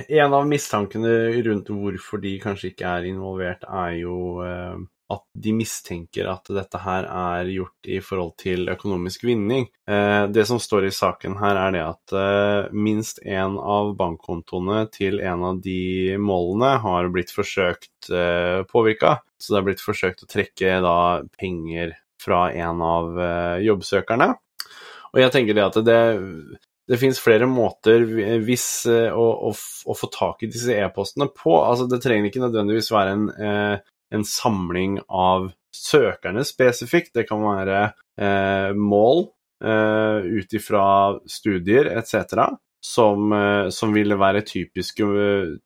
En av mistankene rundt hvorfor de kanskje ikke er involvert, er jo eh, at de mistenker at dette her er gjort i forhold til økonomisk vinning. Eh, det som står i saken her, er det at eh, minst én av bankkontoene til en av de målene har blitt forsøkt eh, påvirka. Så det er blitt forsøkt å trekke da penger fra en av jobbsøkerne. Og jeg tenker det at det, det finnes flere måter hvis, å, å, å, få tak i disse e-postene på. Altså, det trenger ikke nødvendigvis være en, en samling av søkerne spesifikt. Det kan være eh, mål eh, ut ifra studier etc. Som, eh, som, ville være typiske,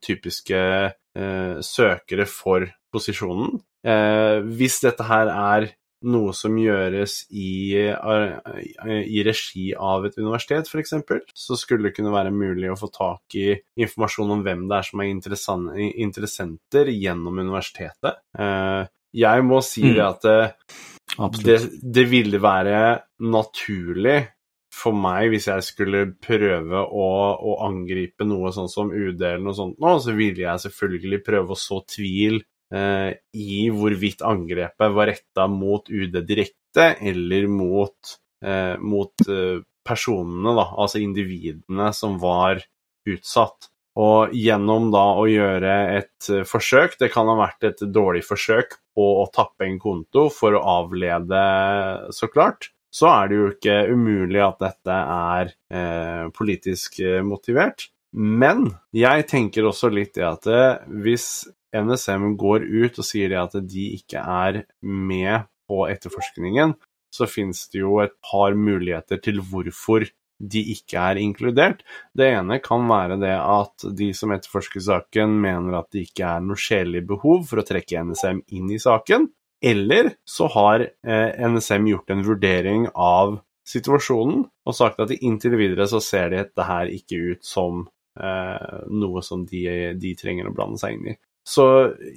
typiske eh, søkere for posisjonen. Eh, hvis dette her er noe som gjøres i, i regi av et universitet, f.eks., så skulle det kunne være mulig å få tak i informasjon om hvem det er som er interessenter gjennom universitetet. Eh, jeg må si mm. det at det, det, det ville være naturlig for meg, hvis jeg skulle prøve å, å, angripe noe sånn som UD eller noe sånt nå, så ville jeg selvfølgelig prøve å så tvil eh, i hvorvidt angrepet var retta mot UD direkte eller mot, eh, mot eh, personene, da, altså individene som var utsatt. Og gjennom da å gjøre et forsøk, det kan ha vært et dårlig forsøk på å tappe en konto for å avlede, så klart, så er det jo ikke umulig at dette er eh, politisk eh, motivert. Men jeg tenker også litt i at hvis NSM går ut og sier det at de ikke er med på etterforskningen, så finnes det jo et par muligheter til hvorfor de ikke er inkludert. Det ene kan være det at de som etterforsker saken, mener at det ikke er noe sjelelig behov for å trekke NSM inn i saken. Eller så har eh, NSM gjort en vurdering av situasjonen og sagt at inntil videre så ser dette her ikke ut som eh, noe som de, de, trenger å blande seg inn i. Så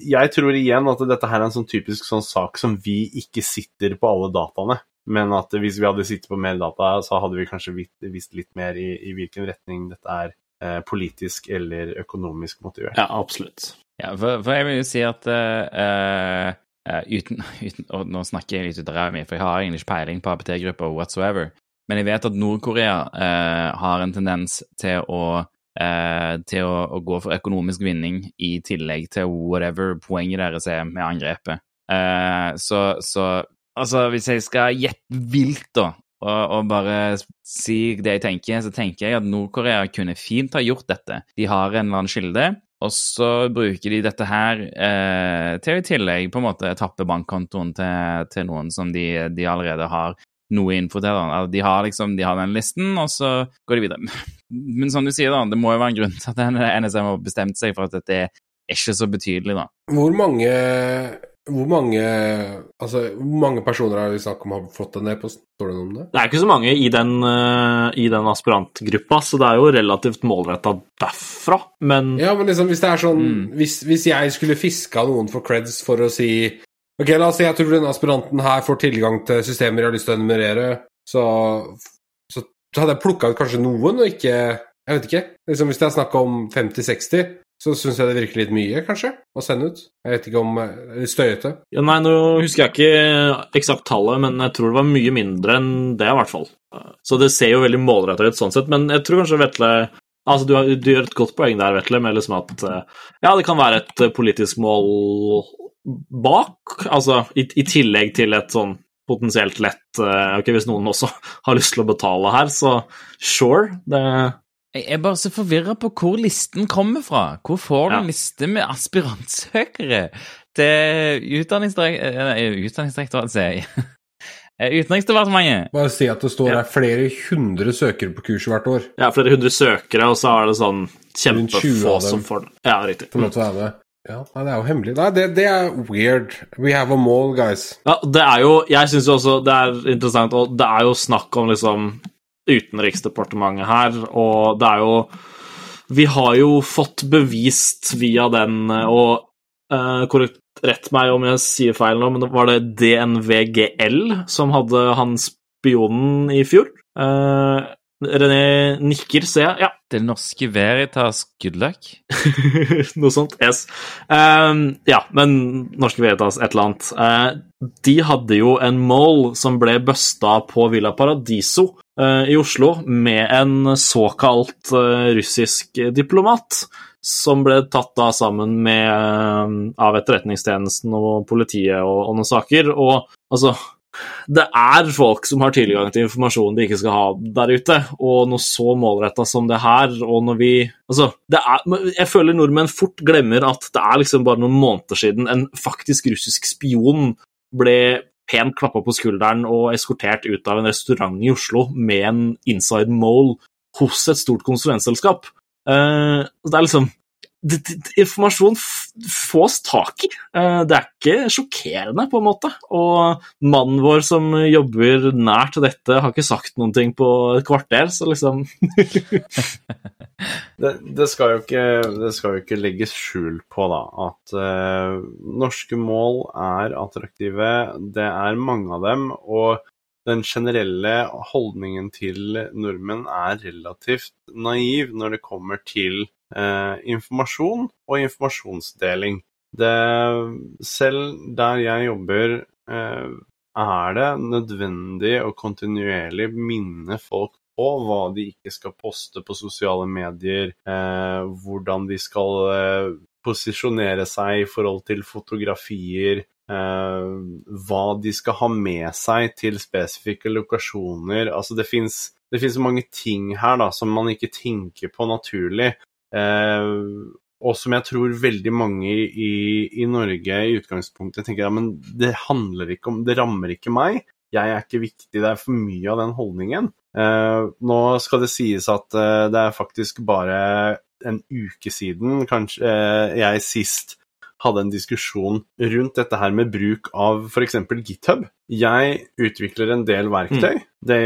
jeg tror igjen at dette her er en sånn typisk sånn sak som vi ikke sitter på alle dataene. Men at hvis vi hadde sittet på mer data, så hadde vi kanskje visst litt mer i, i hvilken retning dette er eh, politisk eller økonomisk motivert. Ja, absolutt. Ja, for, for jeg vil jo si at uh, uh, uten, uten, Og nå snakker jeg litt ut av ræva mi, for jeg har egentlig ikke peiling på APT-grupper whatsoever. Men jeg vet at Nord-Korea uh, har en tendens til å til å, å, gå for økonomisk vinning i tillegg til whatever poenget deres er med angrepet. så, så Altså, hvis jeg skal gjette vilt, da, og, og, bare si det jeg tenker, så tenker jeg at Nord-Korea kunne fint ha gjort dette. De har en eller annen kilde, og så bruker de dette her eh, til i tillegg på en måte tappe bankkontoen til, til noen som de, de, allerede har noe info til. Da. De har liksom, de har den listen, og så går de videre. Men som du sier, da, det må jo være en grunn til at NSM har bestemt seg for at dette er ikke så betydelig, da. Hvor mange hvor mange, altså, hvor mange personer er det vi snakk om har fått den e-posten? Står det noe om det? Det er ikke så mange i den, uh, i den aspirantgruppa, så det er jo relativt målretta derfra, men Ja, men liksom, hvis det er sånn mm. hvis, hvis, jeg skulle fiska noen for creds for å si Ok, la oss si jeg tror denne aspiranten her får tilgang til systemer jeg har lyst til å enumerere, så, så, hadde jeg plukka ut kanskje noen, og ikke Jeg vet ikke. Liksom, hvis det er snakk om 50-60 så syns jeg det virker litt mye, kanskje, å sende ut. Jeg vet ikke om Litt støyete. Ja, nei, nå husker jeg ikke eksakt tallet, men jeg tror det var mye mindre enn det, i hvert fall. Så det ser jo veldig målretta ut sånn sett, men jeg tror kanskje Vetle Altså, du, har, du, gjør et godt poeng der, Vetle, med liksom at ja, det kan være et politisk mål bak, altså i, i tillegg til et sånn potensielt lett Ok, hvis noen også har lyst til å betale her, så sure, det jeg er bare så forvirra på hvor listen kommer fra. Hvor får du en liste med aspirantsøkere til Utdanningsdirektoratet, sier jeg. Utenriksdepartementet. Bare si at det står ja. flere hundre søkere på kurset hvert år. Ja, flere hundre søkere, og så er det sånn kjempefå som får den. Ja, riktig. Får lov til å være med. Ja, det er jo hemmelig. Nei, det, det, er weird. We have a mall, guys. Ja, det er jo Jeg syns jo også det er interessant, og det er jo snakk om liksom Utenriksdepartementet her, og det er jo Vi har jo fått bevist via den, og uh, korrekt rett meg om jeg sier feil nå, men var det DNVGL som hadde han spionen i fjor? Uh, René nikker, ser jeg. Ja. Det norske Veritas good luck? Noe sånt. Yes. Um, ja, men norske Veritas et eller annet. Uh, de hadde jo en mål som ble busta på Villa Paradiso uh, i Oslo med en såkalt uh, russisk diplomat. Som ble tatt da sammen med, av Etterretningstjenesten og politiet og, og noen saker. Og altså det er folk som har tilgang til informasjon de ikke skal ha der ute, og noe så målretta som det her, og når vi Altså, er, Jeg føler nordmenn fort glemmer at det er liksom bare noen måneder siden en faktisk russisk spion ble pent klappa på skulderen og eskortert ut av en restaurant i Oslo med en inside mole hos et stort konsulentselskap. Uh, det er liksom informasjon fås tak i. Eh, det er ikke sjokkerende, på en måte. Og mannen vår som jobber nært dette, har ikke sagt noen ting på et kvarter, så liksom det, det, skal ikke, det, skal jo ikke, legges skjul på, da, at uh, norske mål er attraktive. Det er mange av dem. og den generelle holdningen til nordmenn er relativt naiv når det kommer til informasjon og informasjonsdeling. Det, selv der jeg jobber, eh, er det nødvendig å kontinuerlig minne folk på hva de ikke skal poste på sosiale medier, eh, hvordan de skal eh, posisjonere seg i forhold til fotografier, eh, hva de skal ha med seg til spesifikke lokasjoner. Altså det fins mange ting her da, som man ikke tenker på naturlig. Eh, og som jeg tror veldig mange i, i Norge i utgangspunktet tenker ja, men det handler ikke om Det rammer ikke meg. Jeg er ikke viktig. Det er for mye av den holdningen. Uh, nå skal det sies at uh, det er faktisk bare en uke siden kanskje uh, jeg sist hadde en diskusjon rundt dette her med bruk av f.eks. GitHub. Jeg utvikler en del verktøy mm. det,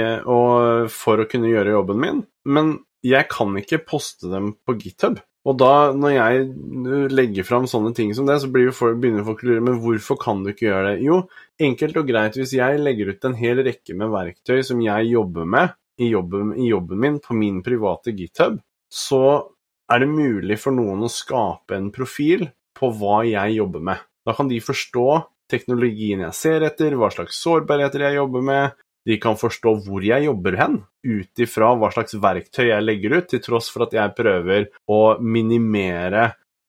for å kunne gjøre jobben min, men jeg kan ikke poste dem på GitHub. Og da, når jeg legger fram sånne ting som det, så folk, begynner folk å lure men hvorfor kan du ikke gjøre det? Jo, enkelt og greit, hvis jeg legger ut en hel rekke med verktøy som jeg jobber med i jobben, i jobben min på min private GitHub, så er det mulig for noen å skape en profil på hva jeg jobber med. Da kan de forstå teknologien jeg ser etter, hva slags sårbarheter jeg jobber med. De kan forstå hvor jeg jobber hen, ut ifra hva slags verktøy jeg legger ut, til tross for at jeg prøver å minimere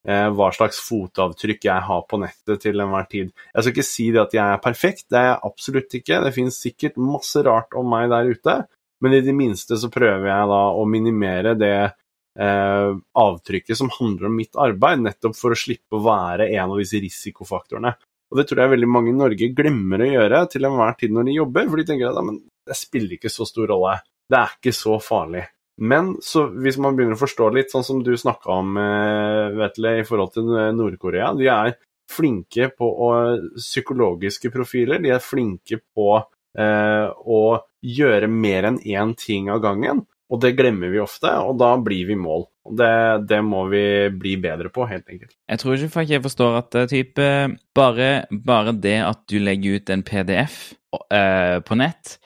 eh, hva slags fotavtrykk jeg har på nettet til enhver tid. Jeg skal ikke si det at jeg er perfekt, det er jeg absolutt ikke. Det finnes sikkert masse rart om meg der ute, men i det minste så prøver jeg da å minimere det eh, avtrykket som handler om mitt arbeid, nettopp for å slippe å være en av disse risikofaktorene. Og Det tror jeg veldig mange i Norge glemmer å gjøre til enhver tid når de jobber, for de tenker at men, det spiller ikke så stor rolle, det er ikke så farlig. Men så, hvis man begynner å forstå litt, sånn som du snakka om eh, Vetle, i forhold til Nord-Korea De er flinke på å, psykologiske profiler, de er flinke på eh, å gjøre mer enn én ting av gangen. Og det glemmer vi ofte, og da blir vi i mål. Det, det, må vi bli bedre på, helt enkelt. Jeg tror ikke faktisk jeg forstår at type, bare, bare, det at du legger ut en PDF uh, på nett,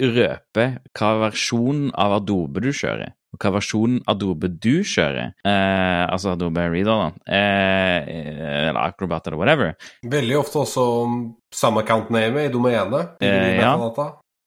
røper hva versjon av Adobe du kjører. Og hva versjon Adobe du kjører, eh, altså Adobe Reader, da, eh, eller Acrobat eller whatever. Veldig ofte også samme account-name i domenet. Eh, ja.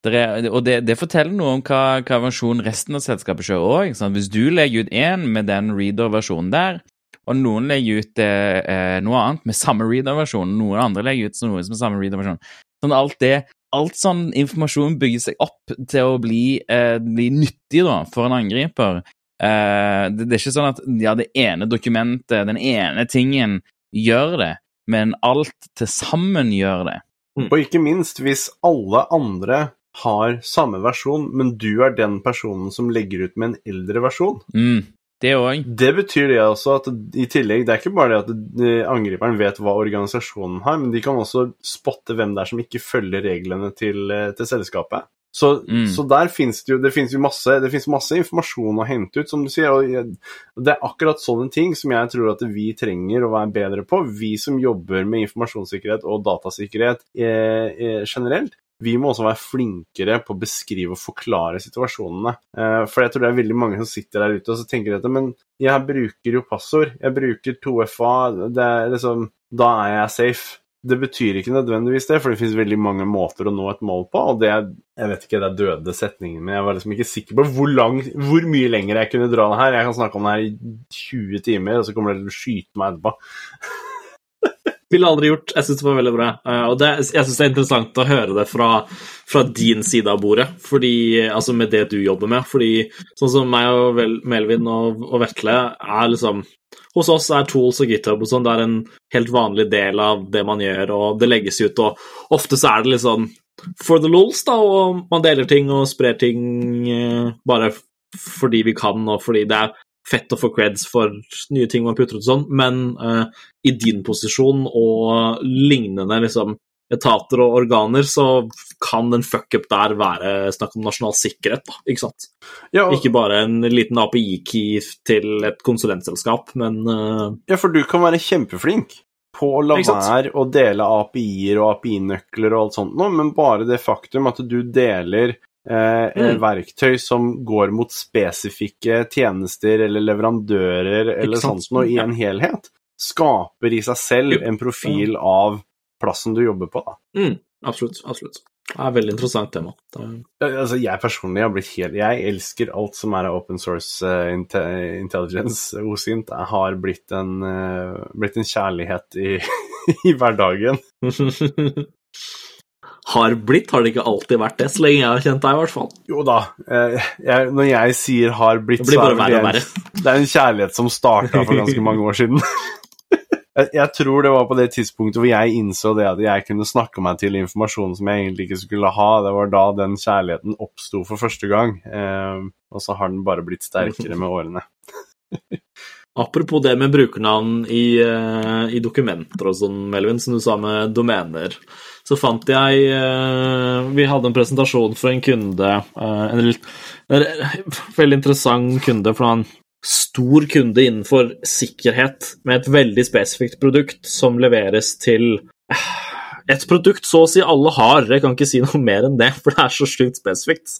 Er, og det, det, forteller noe om hva, hva versjon resten av selskapet kjører òg. Hvis du legger ut én med den reader-versjonen der, og noen legger ut eh, eh noe annet med samme reader-versjon, noen andre legger ut noe med samme reader-versjon sånn alt det, alt sånn informasjon bygger seg opp til å bli, eh, bli nyttig da, for en angriper. Eh, det, det, er ikke sånn at ja, det ene dokumentet, den ene tingen, gjør det, men alt til sammen gjør det. Og ikke minst hvis alle andre har samme versjon, men du er den personen som legger ut med en eldre versjon. Mm, det. Det betyr det også at i tillegg, det er ikke bare det at angriperen vet hva organisasjonen har, men de kan også spotte hvem det er som ikke følger reglene til, eh, til selskapet. Så, mm. så, der fins det jo, det finnes jo masse, det finnes masse informasjon å hente ut, som du sier. og Det er akkurat sånne ting som jeg tror at vi trenger å være bedre på, vi som jobber med informasjonssikkerhet og datasikkerhet eh, eh, generelt vi må også være flinkere på å beskrive og forklare situasjonene. Eh, for jeg tror det er veldig mange som sitter der ute og tenker at men jeg bruker jo passord, jeg bruker 2FA, det er liksom, da er jeg safe. Det betyr ikke nødvendigvis det, for det finnes veldig mange måter å nå et mål på. og det Jeg vet ikke, det er døde setningen, men jeg var liksom ikke sikker på hvor, lang, hvor mye lenger jeg kunne dra det her. Jeg kan snakke om det her i 20 timer, og så kommer det til å skyte meg etterpå. Ville aldri gjort. Jeg syns det var veldig bra. Uh, og det, jeg syns det er interessant å høre det fra, fra, din side av bordet, fordi, altså med det du jobber med. Fordi sånn som meg og Melvin og, og Vetle er liksom Hos oss er tools og github og sånn, det er en helt vanlig del av det man gjør, og det legges ut, og ofte så er det litt sånn for the lulls, da, og man deler ting og sprer ting uh, bare fordi vi kan, og fordi det er fett å få creds for nye ting man putter ut og sånn, men uh, i din posisjon og lignende liksom, etater og organer, så kan en fuckup der være snakk om nasjonal sikkerhet, da, ikke sant? Ja, og... Ikke bare en liten API-key til et konsulentselskap, men uh... Ja, for du kan være kjempeflink på å la være å dele API-er og API-nøkler og alt sånt noe, men bare det faktum at du deler mm. verktøy som går mot spesifikke tjenester eller leverandører eller sånt noe i en helhet, skaper i seg selv en profil av plassen du jobber på. Mm, absolutt. absolutt. Det er et veldig interessant tema. Er... Altså, jeg personlig har blitt helt Jeg elsker alt som er av open source uh, intelligence. OSINT har blitt en, uh, blitt en kjærlighet i, i hverdagen. har blitt. Har det ikke alltid vært det, så lenge jeg har kjent deg, i hvert fall. Jo da. Eh, jeg, når jeg sier 'har blitt', det så er det, en, det er en kjærlighet som starta for ganske mange år siden. jeg, jeg, tror det var på det tidspunktet hvor jeg innså det at jeg kunne snakke meg til informasjon som jeg egentlig ikke skulle ha. Det var da den kjærligheten oppsto for første gang. Eh, og så har den bare blitt sterkere med årene. Apropos det med brukernavn i, uh, i dokumenter og sånn, Melvin, som du sa med domener, så fant jeg uh, Vi hadde en presentasjon for en kunde, uh, en, en, veldig interessant kunde, for han stor kunde innenfor sikkerhet med et veldig spesifikt produkt som leveres til et produkt så å si alle har. Jeg kan ikke si noe mer enn det, for det er så sjukt spesifikt.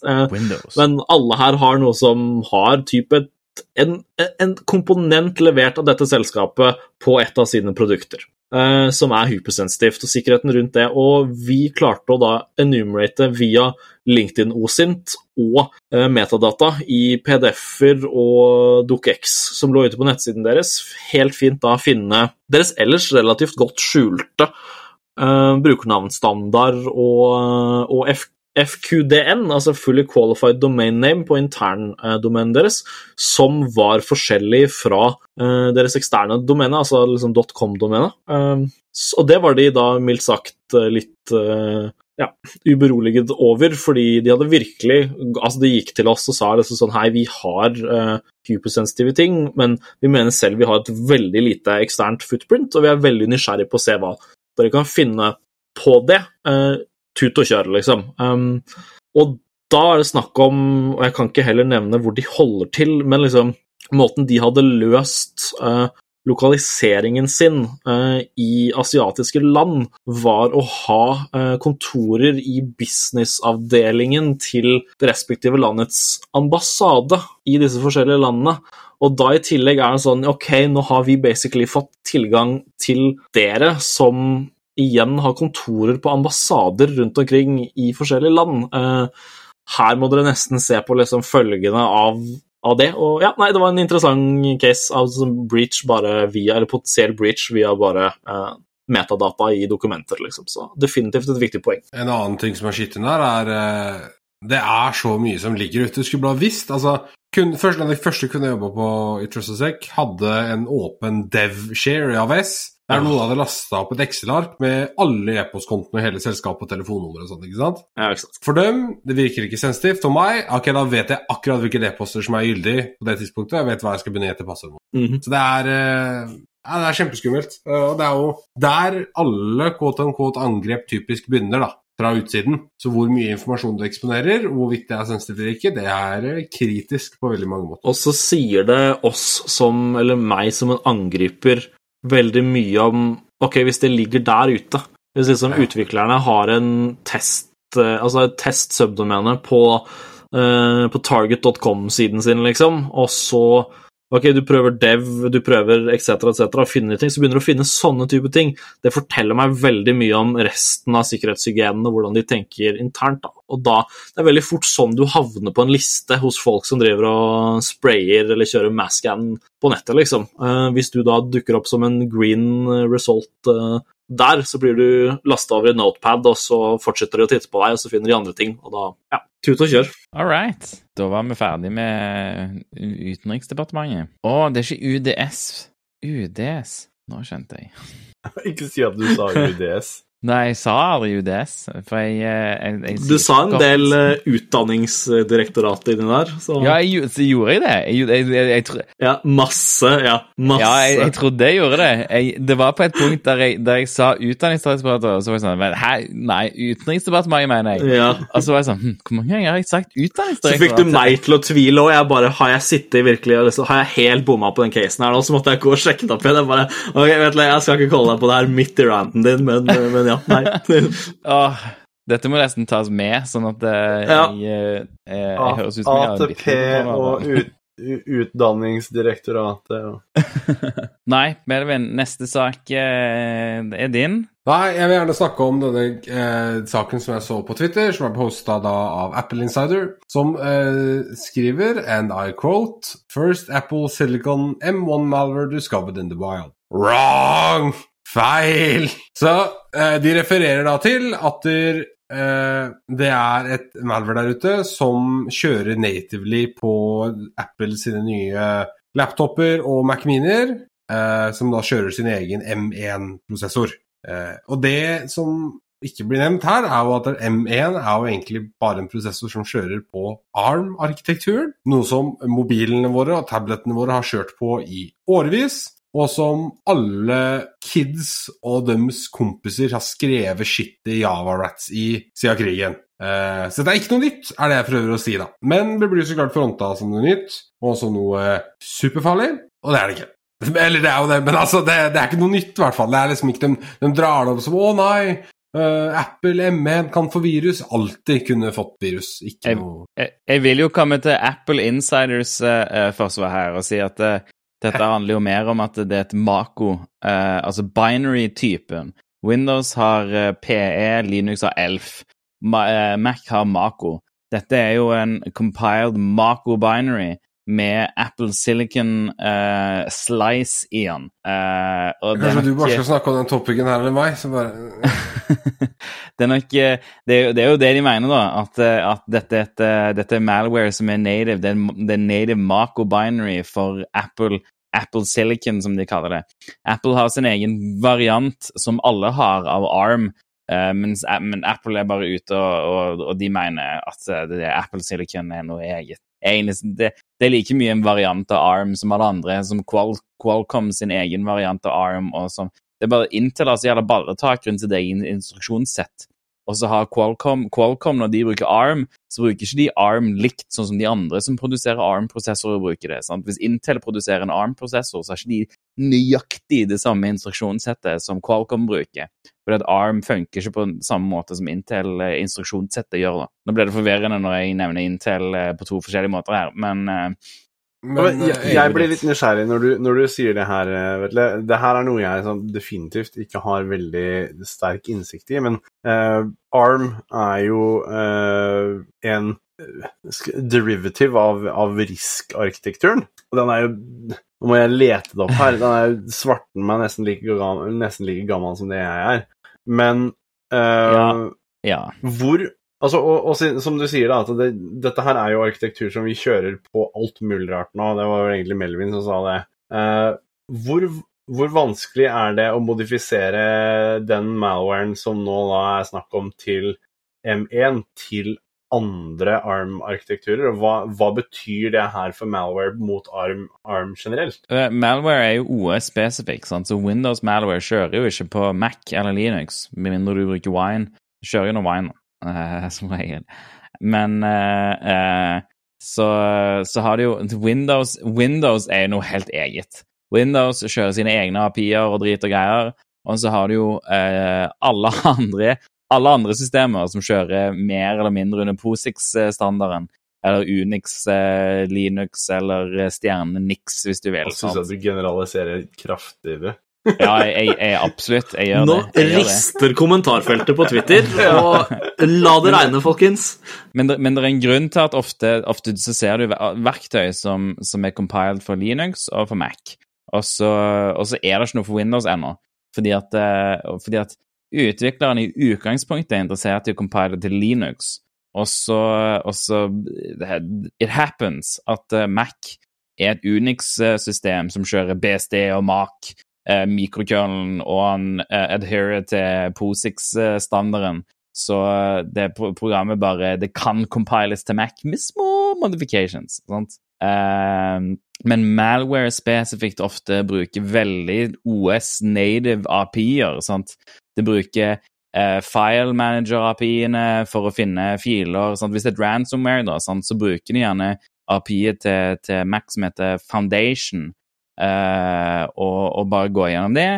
Men alle her har noe som har type en, en, komponent levert av dette selskapet på et av sine produkter. Uh, som er hypersensitivt, og sikkerheten rundt det. Og vi klarte å da enumerate via LinkedIn OSINT og uh, metadata i PDF-er og DocX som lå ute på nettsiden deres. Helt fint da finne deres ellers relativt godt skjulte uh, brukernavnstandard og, og FQDN, altså Fully Qualified Domain Name, på interndomenet deres, som var forskjellig fra uh, deres eksterne domene, altså liksom .com-domenet. Uh, og det var de da mildt sagt uh, litt ja, uberoliget over, fordi de hadde virkelig Altså, de gikk til oss og sa liksom sånn Hei, vi har hypersensitive ting, men vi mener selv vi har et veldig lite eksternt footprint, og vi er veldig nysgjerrig på å se hva dere kan finne på det tut og kjør, liksom. Um, og da er det snakk om, og jeg kan ikke heller nevne hvor de holder til, men liksom måten de hadde løst uh, lokaliseringen sin uh, i asiatiske land, var å ha uh, kontorer i businessavdelingen til det respektive landets ambassade i disse forskjellige landene. Og da i tillegg er det sånn Ok, nå har vi basically fått tilgang til dere som igjen har kontorer på ambassader rundt omkring i forskjellige land. Eh, her må dere nesten se på liksom følgene av, av, det. Og ja, nei, det var en interessant case av breach bare via, eller potensiell breach via bare eh, metadata i dokumenter, liksom. Så definitivt et viktig poeng. En annen ting som er skitten her, er uh, det er så mye som ligger ute. Du skulle bare visst. altså kun, først, Den første kunne jeg jobba på i Trustosec, hadde en åpen dev-share i AVS. Der noen hadde lasta opp et Excel-ark med alle e-postkontene og hele selskapet og telefonnummer og sånt, ikke sant? Ja, ikke sant? For dem, det virker ikke sensitivt. For meg, ok, da vet jeg akkurat hvilke e-poster som er gyldig på det tidspunktet, jeg vet hva jeg skal begynne etterpasset mot. Mm -hmm. Så det er eh, ja, det er kjempeskummelt. Og det er jo der alle quote unquote angrep typisk begynner, da. Fra utsiden. Så hvor mye informasjon du eksponerer, hvorvidt det er sensitivt eller ikke, det er eh, kritisk på veldig mange måter. Og så sier det oss som, eller meg som en angriper, veldig mye om Ok, hvis det ligger der ute Hvis liksom utviklerne har en test eh, Altså et test-subdomene på, uh, på target.com-siden sin, liksom, og så Ok, du prøver dev, du prøver etc., etc., finner ting, så begynner du å finne sånne type ting. Det forteller meg veldig mye om resten av sikkerhetshygienen og hvordan de tenker internt. Da. Og da det er veldig fort sånn du havner på en liste hos folk som driver og sprayer eller kjører masscan på nettet, liksom. Uh, hvis du da dukker opp som en green result uh, der så blir du lasta over i Notepad, og så fortsetter de å titte på deg, og så finner de andre ting, og da ja, tut og kjør. All right. Da var vi ferdig med Utenriksdepartementet. Å, det er ikke UDS. UDS. Nå skjønte jeg. Ikke si at du sa UDS. Nei, jeg sa aldri UDS. For jeg, eh, jeg, jeg Du sa en del utdanningsdirektorat Utdanningsdirektoratet inni der. Så. Ja, jeg, så gjorde jeg det? Jeg, ja, masse. Ja, masse. Ja, jeg, trodde jeg gjorde det. det var på et punkt der jeg, der sa Utdanningsdirektoratet, og så var jeg sånn Men hæ, nei, Utenriksdepartementet, mener jeg. Ja. Og så var jeg sånn hm, Hvor mange ganger har jeg sagt Utdanningsdirektoratet? Så fikk du meg til å tvile, og jeg bare Har jeg sittet virkelig liksom, Har jeg helt bomma på den casen her nå? Så måtte jeg gå og sjekke det opp igjen. Jeg bare Ok, vet du, jeg skal ikke kalle deg på det her midt i ranten din, men, men ja ja. Nei. Åh, dette må nesten tas med, sånn at eh, ja. jeg, jeg, eh, jeg, høres ut som jeg har ATP og ut, Utdanningsdirektoratet og Nei, Melvin, neste sak eh, er din. Nei, jeg vil gjerne snakke om denne eh, saken som jeg så på Twitter, som er posta av Apple Insider, som eh, skriver, and I quote First Apple Silicon M1 malware discovered in the wild. Wrong! Feil! Så eh, de refererer da til at der, eh, det er et malware der ute som kjører natively på Apple sine nye laptoper og Mac Minier, eh, som da kjører sin egen M1-prosessor. Eh, og det som ikke blir nevnt her, er jo at M1 er jo egentlig bare en prosessor som kjører på ARM-arkitekturen. Noe som mobilene våre og tablettene våre har kjørt på i årevis og som alle kids og deres kompiser har skrevet shitty Java-rats i siden krigen. Eh, så det er ikke noe nytt, er det jeg prøver å si, da. Men det blir så klart fronta som noe nytt, og også noe superfarlig, og det er det ikke. Eller det er jo det, men altså, det, det er ikke noe nytt, i hvert fall. Det er liksom ikke, de, de drar det opp som 'Å, nei, Uh, Apple M1 kan få virus. Alltid kunne fått virus. Ikke jeg, noe jeg, jeg, vil jo komme til Apple Insiders uh, forsvar her og si at uh, dette handler jo mer om at det er et Mako, eh, altså binary-typen. Windows har uh, PE, Linux har ELF, uh, Mac har Mako. Dette er jo en compiled Mako binary med Apple Silicon uh, Slice i den. Uh, Kanskje du bare skal snakke om den topicen her eller meg? Bare det, er nok, det, er, det er jo det de mener, da. At, at dette, dette, dette, er malware som er native. Det er, det er native Mako binary for Apple Apple Silicon, som de kaller det. Apple har sin egen variant, som alle har, av ARM. Uh, mens, men Apple er bare ute, og, og, og de mener at det, Apple Silicon er noe eget. Det, det, er like mye en variant av ARM som alle andre, som Qual, Qualcomm sin egen variant av ARM. og som, Det er bare Intel altså gjelder balletak rundt sitt egen instruksjonssett. Og så har Qualcomm, Qualcomm, når de bruker ARM, så bruker ikke de ARM likt sånn som de andre som produserer ARM-prosessorer, bruker det. Sant? Hvis Intel produserer en ARM-prosessor, så har ikke de nøyaktig det samme instruksjonssettet som Qualcomm bruker. Fordi at ARM funker ikke på samme måte som Intel-instruksjonssettet gjør. Da. Nå ble det forvirrende når jeg nevner Intel eh, på to forskjellige måter her, men uh, men, jeg, eh, jeg, blir litt nysgjerrig når du, når du sier det her, eh, Vetle. Det her er noe jeg sånn, definitivt ikke har veldig sterk innsikt i. Men uh, ARM er jo uh, en derivative av, av RISK-arkitekturen. Og den er jo Nå må jeg lete det opp her. Den er jo svarten meg nesten like, gammel, nesten like gammel som det jeg er. Men uh, ja. Ja. hvor Altså, og, og, som du sier, da, at det, dette her er jo arkitektur som vi kjører på alt mulig rart nå. Det var jo egentlig Melvin som sa det. Uh, hvor, hvor, vanskelig er det å modifisere den malwaren som nå da er snakk om, til M1, til andre ARM-arkitekturer? og hva, hva, betyr det her for malware mot ARM, ARM generelt? Uh, malware er jo OS-spesifikk, så Windows malware kjører jo ikke på Mac eller Linux, med mindre du bruker Wine. Kjører jo noe Wine som regel. Men uh, så, så, har det jo Windows, Windows er jo noe helt eget. Windows kjører sine egne API-er og drit og greier. Og så har du jo alle andre alle andre systemer som kjører mer eller mindre under POSIX-standarden, eller Unix, Linux eller stjerne Nix, hvis du vil. Jeg syns at du generaliserer kraftigere ja, jeg, jeg, absolutt. Jeg gjør Nå det. Nå rister det. kommentarfeltet på Twitter, og la det regne, folkens. Men det, men det, er en grunn til at ofte, ofte så ser du verktøy som, som, er compiled for Linux og for Mac, og så, og så er det ikke noe for Windows ennå. Fordi at, eh, fordi at utvikleren i utgangspunktet er interessert i å compile til Linux, og så, og så It happens at eh, Mac er et Unix-system som kjører BSD og MAC eh, mikrokernelen, og han eh, adherer til POSIX-standarden. Så eh, det programmet bare Det kan compiles til Mac med små modifications. sant? Uh, men malware spesifikt ofte bruker veldig OS native API-er. sant? Det bruker uh, file manager-API-ene for å finne filer. Sant? Hvis det er ransomware, da, sant? så bruker de gjerne API-et til, til Mac som heter Foundation, og, og, bare gå gjennom det.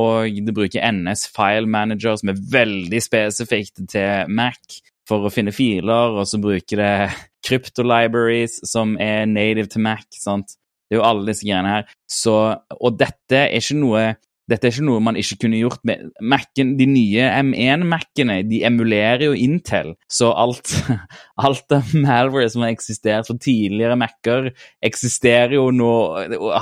Og det bruker NS File Manager, som er veldig spesifikt til Mac, for å finne filer. Og så bruker det Crypto Libraries, som er native til Mac. sant? Det er jo alle disse greiene her. Så, og dette er ikke noe dette er ikke noe man ikke kunne gjort med Mac-en. De nye M1-Mac-ene de emulerer jo Intel, så alt, alt av malware som har eksistert for tidligere Mac-er, eksisterer jo nå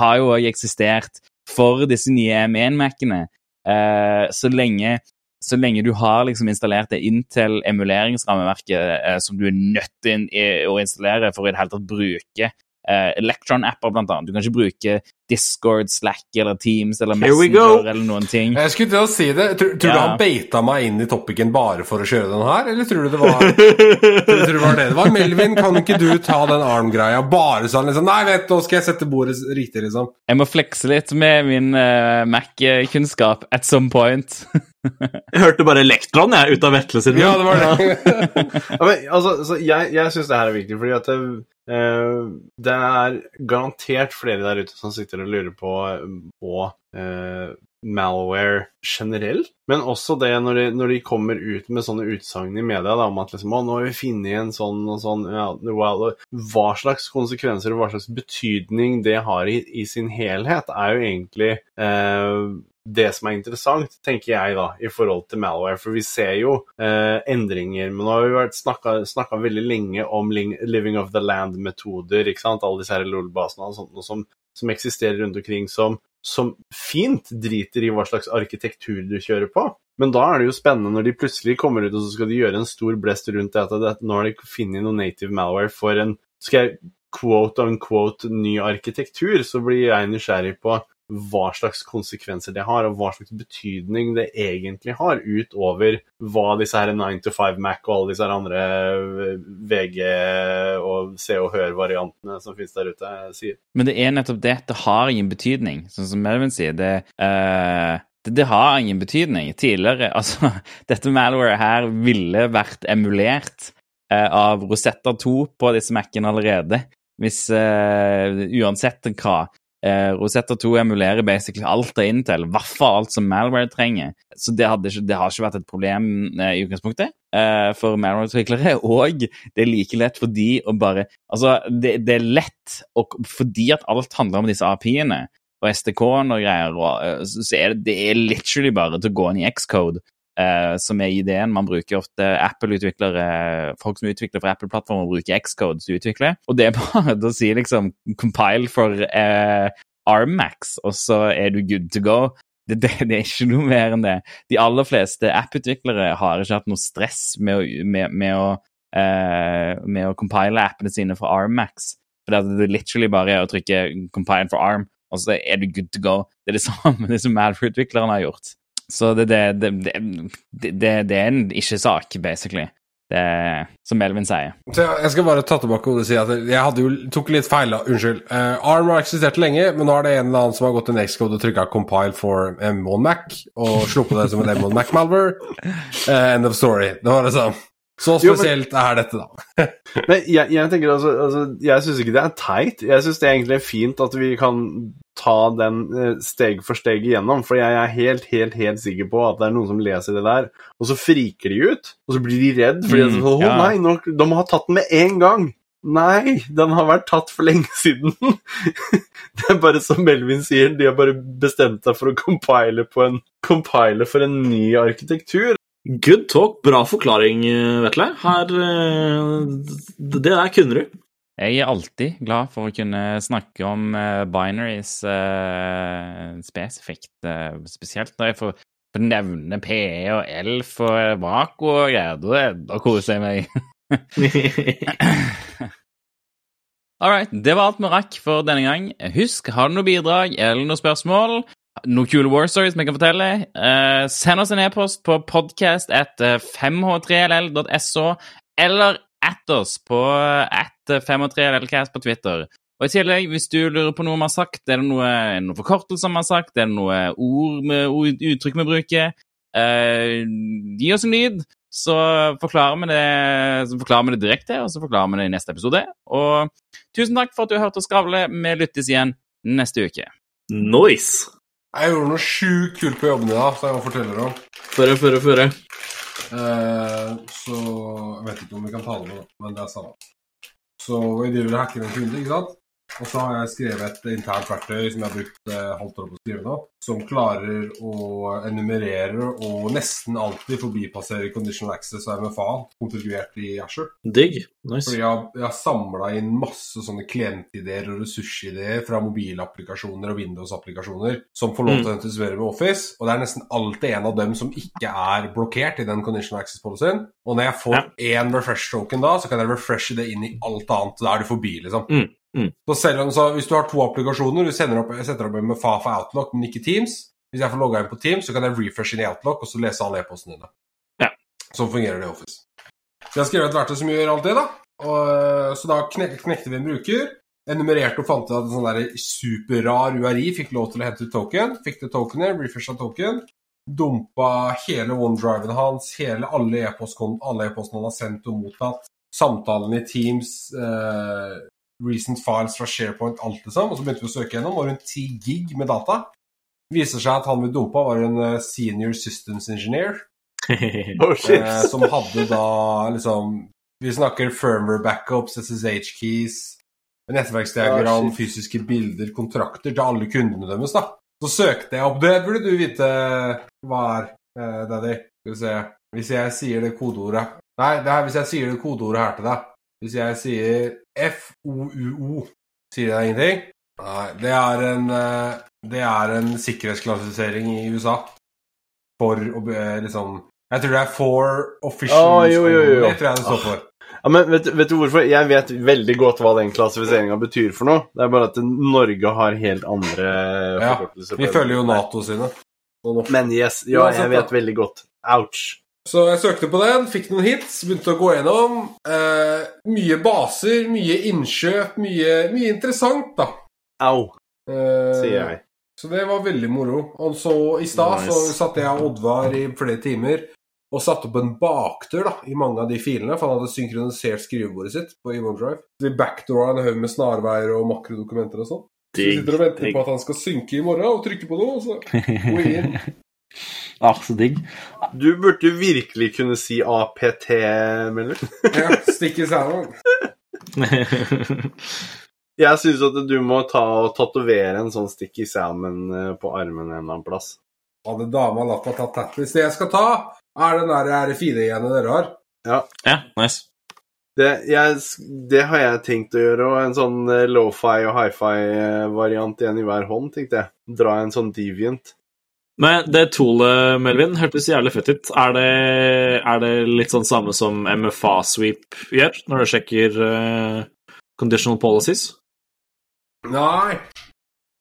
Har jo òg eksistert for disse nye M1-Mac-ene. Uh, så lenge så lenge du har liksom installert det Intel emuleringsrammeverket eh, som du er nødt til å installere for å i det hele tatt bruke uh, Electron-apper, blant annet. Du kan ikke bruke Discord, Slack eller Teams eller Messenger eller noen ting. Jeg skulle til å si det. Tror, tror ja. du han beita meg inn i topicen bare for å kjøre den her, eller tror du det var tror du det var det det var? Melvin, kan ikke du ta den arm-greia bare sånn liksom Nei, vet du, nå skal jeg sette bordet riktig, liksom. Jeg må flekse litt med min uh, Mac-kunnskap at some point. jeg hørte bare Elektron, jeg, ut av Vetle sin Ja, det var det. ja, men, altså, jeg jeg syns det her er viktig, fordi at det, uh, det er garantert flere der ute som sitter og lurer på, på uh, malware generelt, men også det når de, når de kommer ut med sånne utsagn i media da, om at liksom, nå har vi funnet en sånn og sånn. Ja, well, Hva slags konsekvenser og hva slags betydning det har i, i sin helhet, er jo egentlig uh, det som er interessant, tenker jeg da, i forhold til Malware. For vi ser jo eh, endringer. Men nå har vi snakka veldig lenge om Living of the Land-metoder. ikke sant? Alle disse her LOL-basene og sånt, som, som, eksisterer rundt omkring, som, som, fint driter i hva slags arkitektur du kjører på. Men da er det jo spennende når de plutselig kommer ut og så skal de gjøre en stor blest rundt det at det, nå har de funnet noe native malware for en skal jeg quote unquote ny arkitektur, så blir jeg nysgjerrig på hva slags konsekvenser det har, og hva slags betydning det egentlig har, utover hva disse her 9 to 5 Mac og alle disse her andre eh, VG og Se og Hør-variantene som finnes der ute, sier. Men det er nettopp det. Det har ingen betydning, sånn som Melvin sier. Det, uh, det, det, har ingen betydning. Tidligere Altså, dette malware her ville vært emulert eh, av Rosetta 2 på disse Mac-ene allerede. Hvis eh, Uansett hva Eh, Rosetta 2 emulerer basically alt av Intel, i hvert fall alt som Malware trenger. Så det, ikke, det, har ikke vært et problem eh, i utgangspunktet eh, for Malware-utviklere. Og det er like lett for de å bare Altså, det, det er lett og, fordi at alt handler om disse API-ene og SDK-en og greier, og, eh, så er det, det er literally bare til å gå inn i Xcode. Uh, som er ideen. Man bruker ofte Apple-utviklere, folk som utvikler for Apple-plattformer, bruker Xcode til å utvikle. Og det er bare å si liksom compile for eh, Armax, og så er du good to go. Det, det, det, er ikke noe mer enn det. De aller fleste app-utviklere har ikke hatt noe stress med å, med, med å, uh, med å compile appene sine for Armax. For det er literally bare å trykke 'compile for Arm', og så er du good to go. Det er det samme det som Malware-utviklerne har gjort. Så det, det, det, det er en ikke-sak, basically. Det, som Melvin sier. Så jeg skal bare ta tilbake og si at jeg jo, tok litt feil. Unnskyld. Uh, ARM har eksistert lenge, men nå er det en eller annen som har gått til Nextcode og trykka 'compile for M1 Mac' og sluppet det som en M1 Mac Malver. Uh, end of story. Det var liksom så spesielt jo, men, er dette, da. men jeg, jeg, tenker altså, altså Jeg syns ikke det er teit. Jeg syns det er egentlig fint at vi kan ta den eh, steg for steg igjennom. For jeg er helt, helt helt sikker på at det er noen som leser det der, og så friker de ut. Og så blir de redd fordi mm, å, ja. nei, nå, de har tatt den med en gang. Nei, den har vært tatt for lenge siden. det er bare som Melvin sier, de har bare bestemt seg for å compile, en, compile for en ny arkitektur. Good talk. Bra forklaring, Vetle. Her eh, Det der kunne du. Jeg er alltid glad for å kunne snakke om uh, binaries uh, spesifikt. Spesielt når jeg får, nevne PE og ELF og Vaco og greier. Da koser jeg meg. All right, det var alt vi rakk for denne gang. Husk, har du noe bidrag eller noe spørsmål, noen kule war stories vi kan fortelle, send oss en e-post på podcast at 5h3ll.so, eller at oss på at 5h3llcast på Twitter. Og i tillegg, hvis du lurer på noe vi har sagt, er det noe, noen forkortelser vi har sagt, er det noe ord med, uttrykk vi bruker, eh, gi oss en lyd, så forklarer det, så forklarer vi det direkte, og så forklarer vi det i neste episode. Og tusen takk for at du har hørt oss skravle. Vi lyttes igjen neste uke. Nice! Jeg gjorde noe sjukt kult på jobben i dag, så jeg må fortelle om. Føre, føre, føre. Eh, så Jeg vet ikke om vi kan tale med men det er samme. Så vi driver og hacker en kunde, ikke sant? Og så har jeg skrevet et internt verktøy som jeg har brukt eh, halvt år på å skrive nå, som klarer å enumerere og nesten alltid forbipassere conditional access og MFA konfigurert i Asher. Digg. Nice. Fordi jeg har, jeg har samla inn masse sånne klientideer og ressursideer fra mobilapplikasjoner og Windows-applikasjoner som får lov til å entusisere med Office, og det er nesten alltid en av dem som ikke er blokkert i den conditional access-policyen. Og når jeg får én refresh token da, så kan jeg refreshe det inn i alt annet. Da er det forbi, liksom. Mm. Mm. Så selv om så Hvis du har to applikasjoner, du sender opp, setter opp med Fafa Outlook, men ikke Teams Hvis jeg får logga inn på Teams, så kan jeg refreshe inn i Outlook og så lese alle e-postene dine. Ja. Sånn fungerer det i Office. Så jeg har skrevet et verktøy som gjør alt det, da. Og, så da knek knekte vi en bruker. Enumererte og fant ut at en sånn der superrar URI fikk lov til å hente ut token. Fikk det tokenet, refresha token. Dumpa hele OneDriven hans, hele alle e-postene e han har sendt og mottatt. Samtalene i Teams, eh, recent files fra SharePoint, alt det samme. Og så begynte vi å søke gjennom, var rundt 10 gig med data. Viser seg at han vi dumpa, var en eh, senior systems engineer. Oh. Eh, som hadde da liksom Vi snakker firmware backups, SSH keys, nettverksdiagram, oh, fysiske bilder, kontrakter til alle kundene deres. da. Så søkte jeg opp Det burde du vite hva er, eh, Daddy. Skal vi se Hvis jeg sier det kodeordet Nei, det her, hvis jeg sier det kodeordet her til deg Hvis jeg sier FOUO, sier det deg ingenting? Nei, det er en eh, Det er en sikkerhetsklassifisering i USA for å liksom Jeg tror det er for officials Å, jo, jo, jo. Det tror jeg det står for. Ja, men vet, vet du hvorfor? Jeg vet veldig godt hva den klassifiseringa betyr for noe. Det er bare at Norge har helt andre forkortelser. Ja, Vi følger jo Nato sine. Men yes, ja, jeg vet veldig godt. Ouch. Så jeg søkte på den, fikk noen hits, begynte å gå gjennom. Eh, mye baser, mye innkjøp, mye, mye interessant, da. Au, Eh, sier jeg. Så det var veldig moro. Og så i stad så satt satte jeg og Oddvar i flere timer og satte opp en bakdør da, i mange av de filene, for han hadde synkronisert skrivebordet sitt på OneDrive. Så vi backdoora en haug med snarveier og makrodokumenter og sånn. Så vi sitter og venter på at han skal synke i morgen, og trykke på noe, og så gå inn. Ah, så digg. Du burde virkelig kunne si APT, Melvin. Ja, stikk i salen. Jeg syns at du må ta og tatovere en sånn stikk i salen på armen en eller annen plass. Hadde dama latt meg ta tattis. Det jeg skal ta, er den der RFID-greiene dere har. ja, nice. Det, jeg, det har jeg tenkt å gjøre, og en sånn eh, lofi og high-fi Variant igjen i hver hånd, tenkte jeg. Dra en sånn deviant. Men det toolet, Melvin, hørtes jævlig fett ut. Er det, er det litt sånn samme som MFA-sweep gjør, når du sjekker uh, conditional policies? Nei.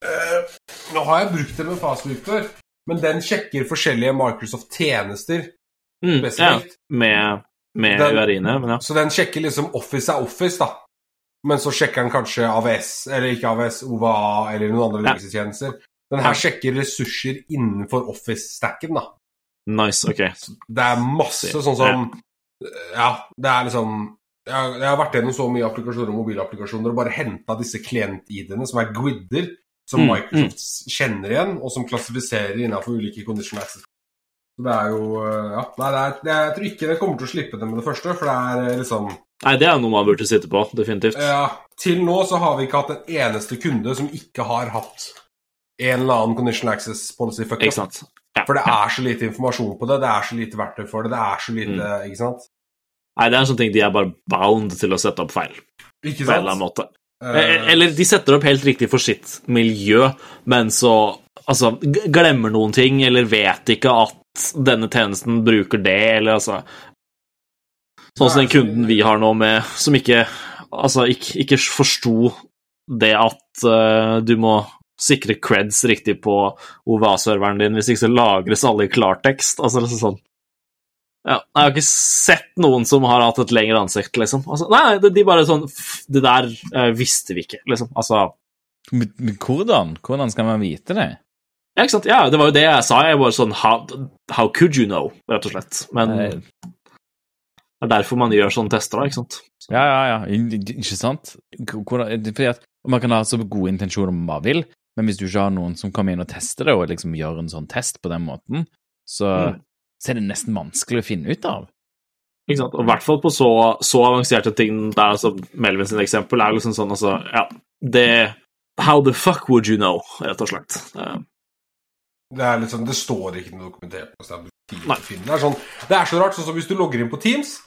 uh, nå har jeg brukt MFA-sweep før, men den sjekker forskjellige Microsoft-tjenester Mm, ja, med, med Den- URI-ene, men ja. Så den sjekker liksom Office er Office, da. Men så sjekker den kanskje AVS, eller ikke AVS, OVA eller noen andre Ja. Den her sjekker ressurser innenfor Office-stacken, da. Nice, ok. Det er masse sånn som Ja, det er liksom jeg har, jeg har vært gjennom så mye applikasjoner og mobilapplikasjoner og bare henta disse klient-ID-ene, som er GUID-er, som Mm, Microsoft kjenner igjen, og som klassifiserer innenfor ulike condition access. Så det er jo eh, Ja. Nei, det er, jeg tror ikke den kommer til å slippe det med det første, for det er liksom Nei, det er noe man burde sitte på, definitivt. ja, Til nå så har vi ikke hatt en eneste kunde som ikke har hatt en eller annen conditional access policy fuck Ja. For det er så lite informasjon på det, det er så lite verktøy for det, det er så lite Mm. Ikke sant? Nei, det er en sånn ting de er bare bound til å sette opp feil, Ikke på en eller annen måte. Eh, Eh, Eller de setter opp helt riktig for sitt miljø, men så altså, glemmer noen ting, eller vet ikke at denne tjenesten bruker det, eller altså Sånn som den kunden vi har nå med, som ikke altså, ikke, ikke forsto det at uh, du må sikre creds riktig på OVA-serveren din, hvis ikke så lagres alle i klartekst. Altså liksom sånn ja, Jeg har ikke sett noen som har hatt et lengre ansikt, liksom. Altså, nei, de, bare sånn "F, Det der eh, visste vi ikke, liksom. Altså Men men hvordan? Hvordan skal man vite det? Ja, ikke sant? Ja, det var jo det jeg sa. Jeg var sånn How, how could you know? Rett og slett. Men det er derfor man gjør sånne tester, da, ikke sant? Ja, ja, ja. Ikke sant? Hvordan, er fordi at Man kan ha så gode intensjoner man bare vil, men hvis du ikke har noen som kommer inn og tester det, og liksom gjør en sånn test på den måten, så, Mm. så er det nesten vanskelig å finne ut av. Ikke sant? Og i hvert fall på så, så avanserte ting der, altså Melvin sin eksempel er liksom sånn altså Ja, det How the fuck would you know, rett og slett. Uh, det er liksom, det står ikke noe dokumentert. Det er, sånn, det er så rart. sånn som Hvis du logger inn på Teams,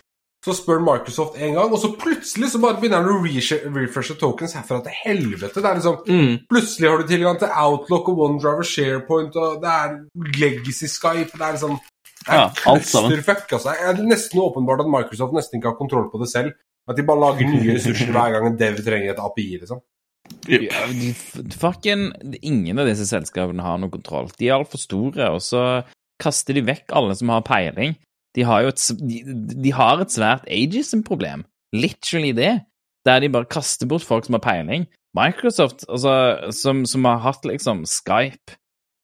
så spør Microsoft en gang, og så plutselig så bare begynner han å refreshe tokens herfra til helvete. Det er liksom, mm. Plutselig har du tilgang til Outlook og OneDriver SharePoint, og det er Legacy Skype Det er liksom det er ja, alt altså. Det er nesten åpenbart at Microsoft nesten ikke har kontroll på det selv. At de bare lager nye ressurser hver gang en dev trenger et API, liksom. Ja, de, fucking, ingen av disse selskapene har noe kontroll. De er altfor store, og så kaster de vekk alle som har peiling. De har jo et, de, de har et svært ageism-problem. Literally det. Der de bare kaster bort folk som har peiling. Microsoft, altså, som, som har hatt liksom Skype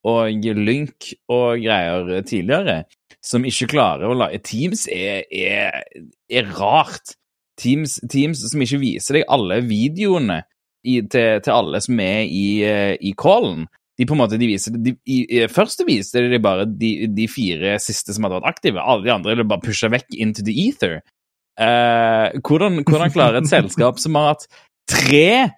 og Lynk og greier tidligere, som ikke klarer å la Teams er, er, er rart. Teams, Teams, som ikke viser deg alle videoene i, til, til, alle som er i, eh, i callen. De på en måte, de viser, de, i, Først viste de bare de, de, fire siste som hadde vært aktive. Alle de andre er bare pusha vekk into the ether. Uh, hvordan, hvordan klarer et selskap som har hatt tre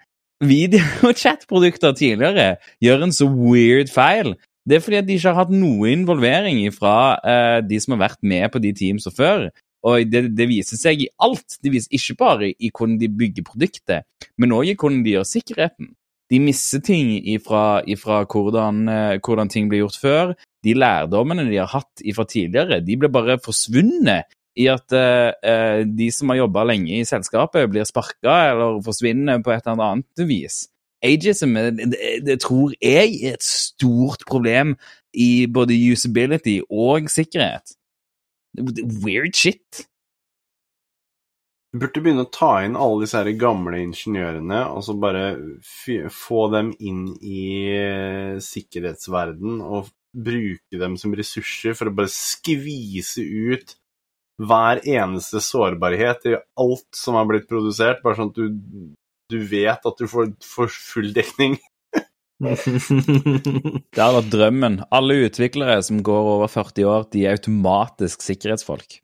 videochat-produkter tidligere, gjøre en så weird feil? Det er fordi at de ikke har hatt noe involvering fra uh, de som har vært med på de teamsa før. Og det, det, viser seg i alt. Det viser ikke bare i hvordan de bygger produktet, men òg i hvordan de gjør sikkerheten. De misser ting ifra, ifra hvordan, eh, hvordan, ting ble gjort før. De lærdommene de har hatt ifra tidligere, de blir bare forsvunnet i at uh, de som har jobba lenge i selskapet, blir sparka eller forsvinner på et eller annet vis. Ageism det, det tror jeg er et stort problem i både usability og sikkerhet. Weird shit. Du burde begynne å ta inn alle disse her gamle ingeniørene og så bare få dem inn i uh, sikkerhetsverden og bruke dem som ressurser for å bare skvise ut hver eneste sårbarhet i alt som har blitt produsert, bare sånn at du, du vet at du får, får full dekning. det har vært drømmen. Alle utviklere som går over 40 år, de er automatisk sikkerhetsfolk.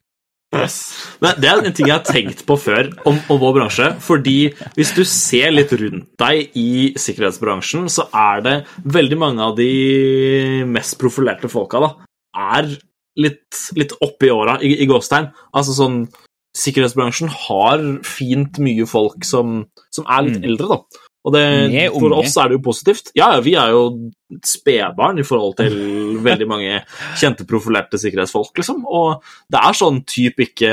Yes. Men det er en ting jeg har tenkt på før om, om, vår bransje. fordi hvis du ser litt rundt deg i sikkerhetsbransjen, så er det veldig mange av de mest profilerte folka da, er litt, litt oppi åra i, i gåstegn. Altså sånn Sikkerhetsbransjen har fint mye folk som, som er litt mm. eldre, da. Og det, for oss er det jo positivt. Ja, vi er jo spedbarn i forhold til veldig mange kjente, profilerte sikkerhetsfolk, liksom. Og det er sånn type ikke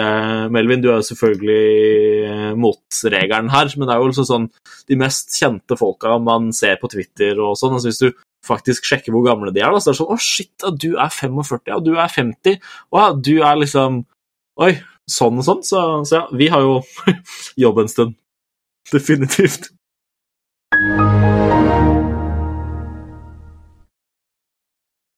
Melvin, du er jo selvfølgelig motregelen her, men det er jo liksom sånn de mest kjente folka man ser på Twitter og sånn. altså Hvis du faktisk sjekker hvor gamle de er, da, så er det sånn Å, shit, du er 45, ja, du er 50, og ja, du er liksom Oi, sånn og sånn. Så, så ja, vi har jo jobb en stund. Definitivt. Thank you.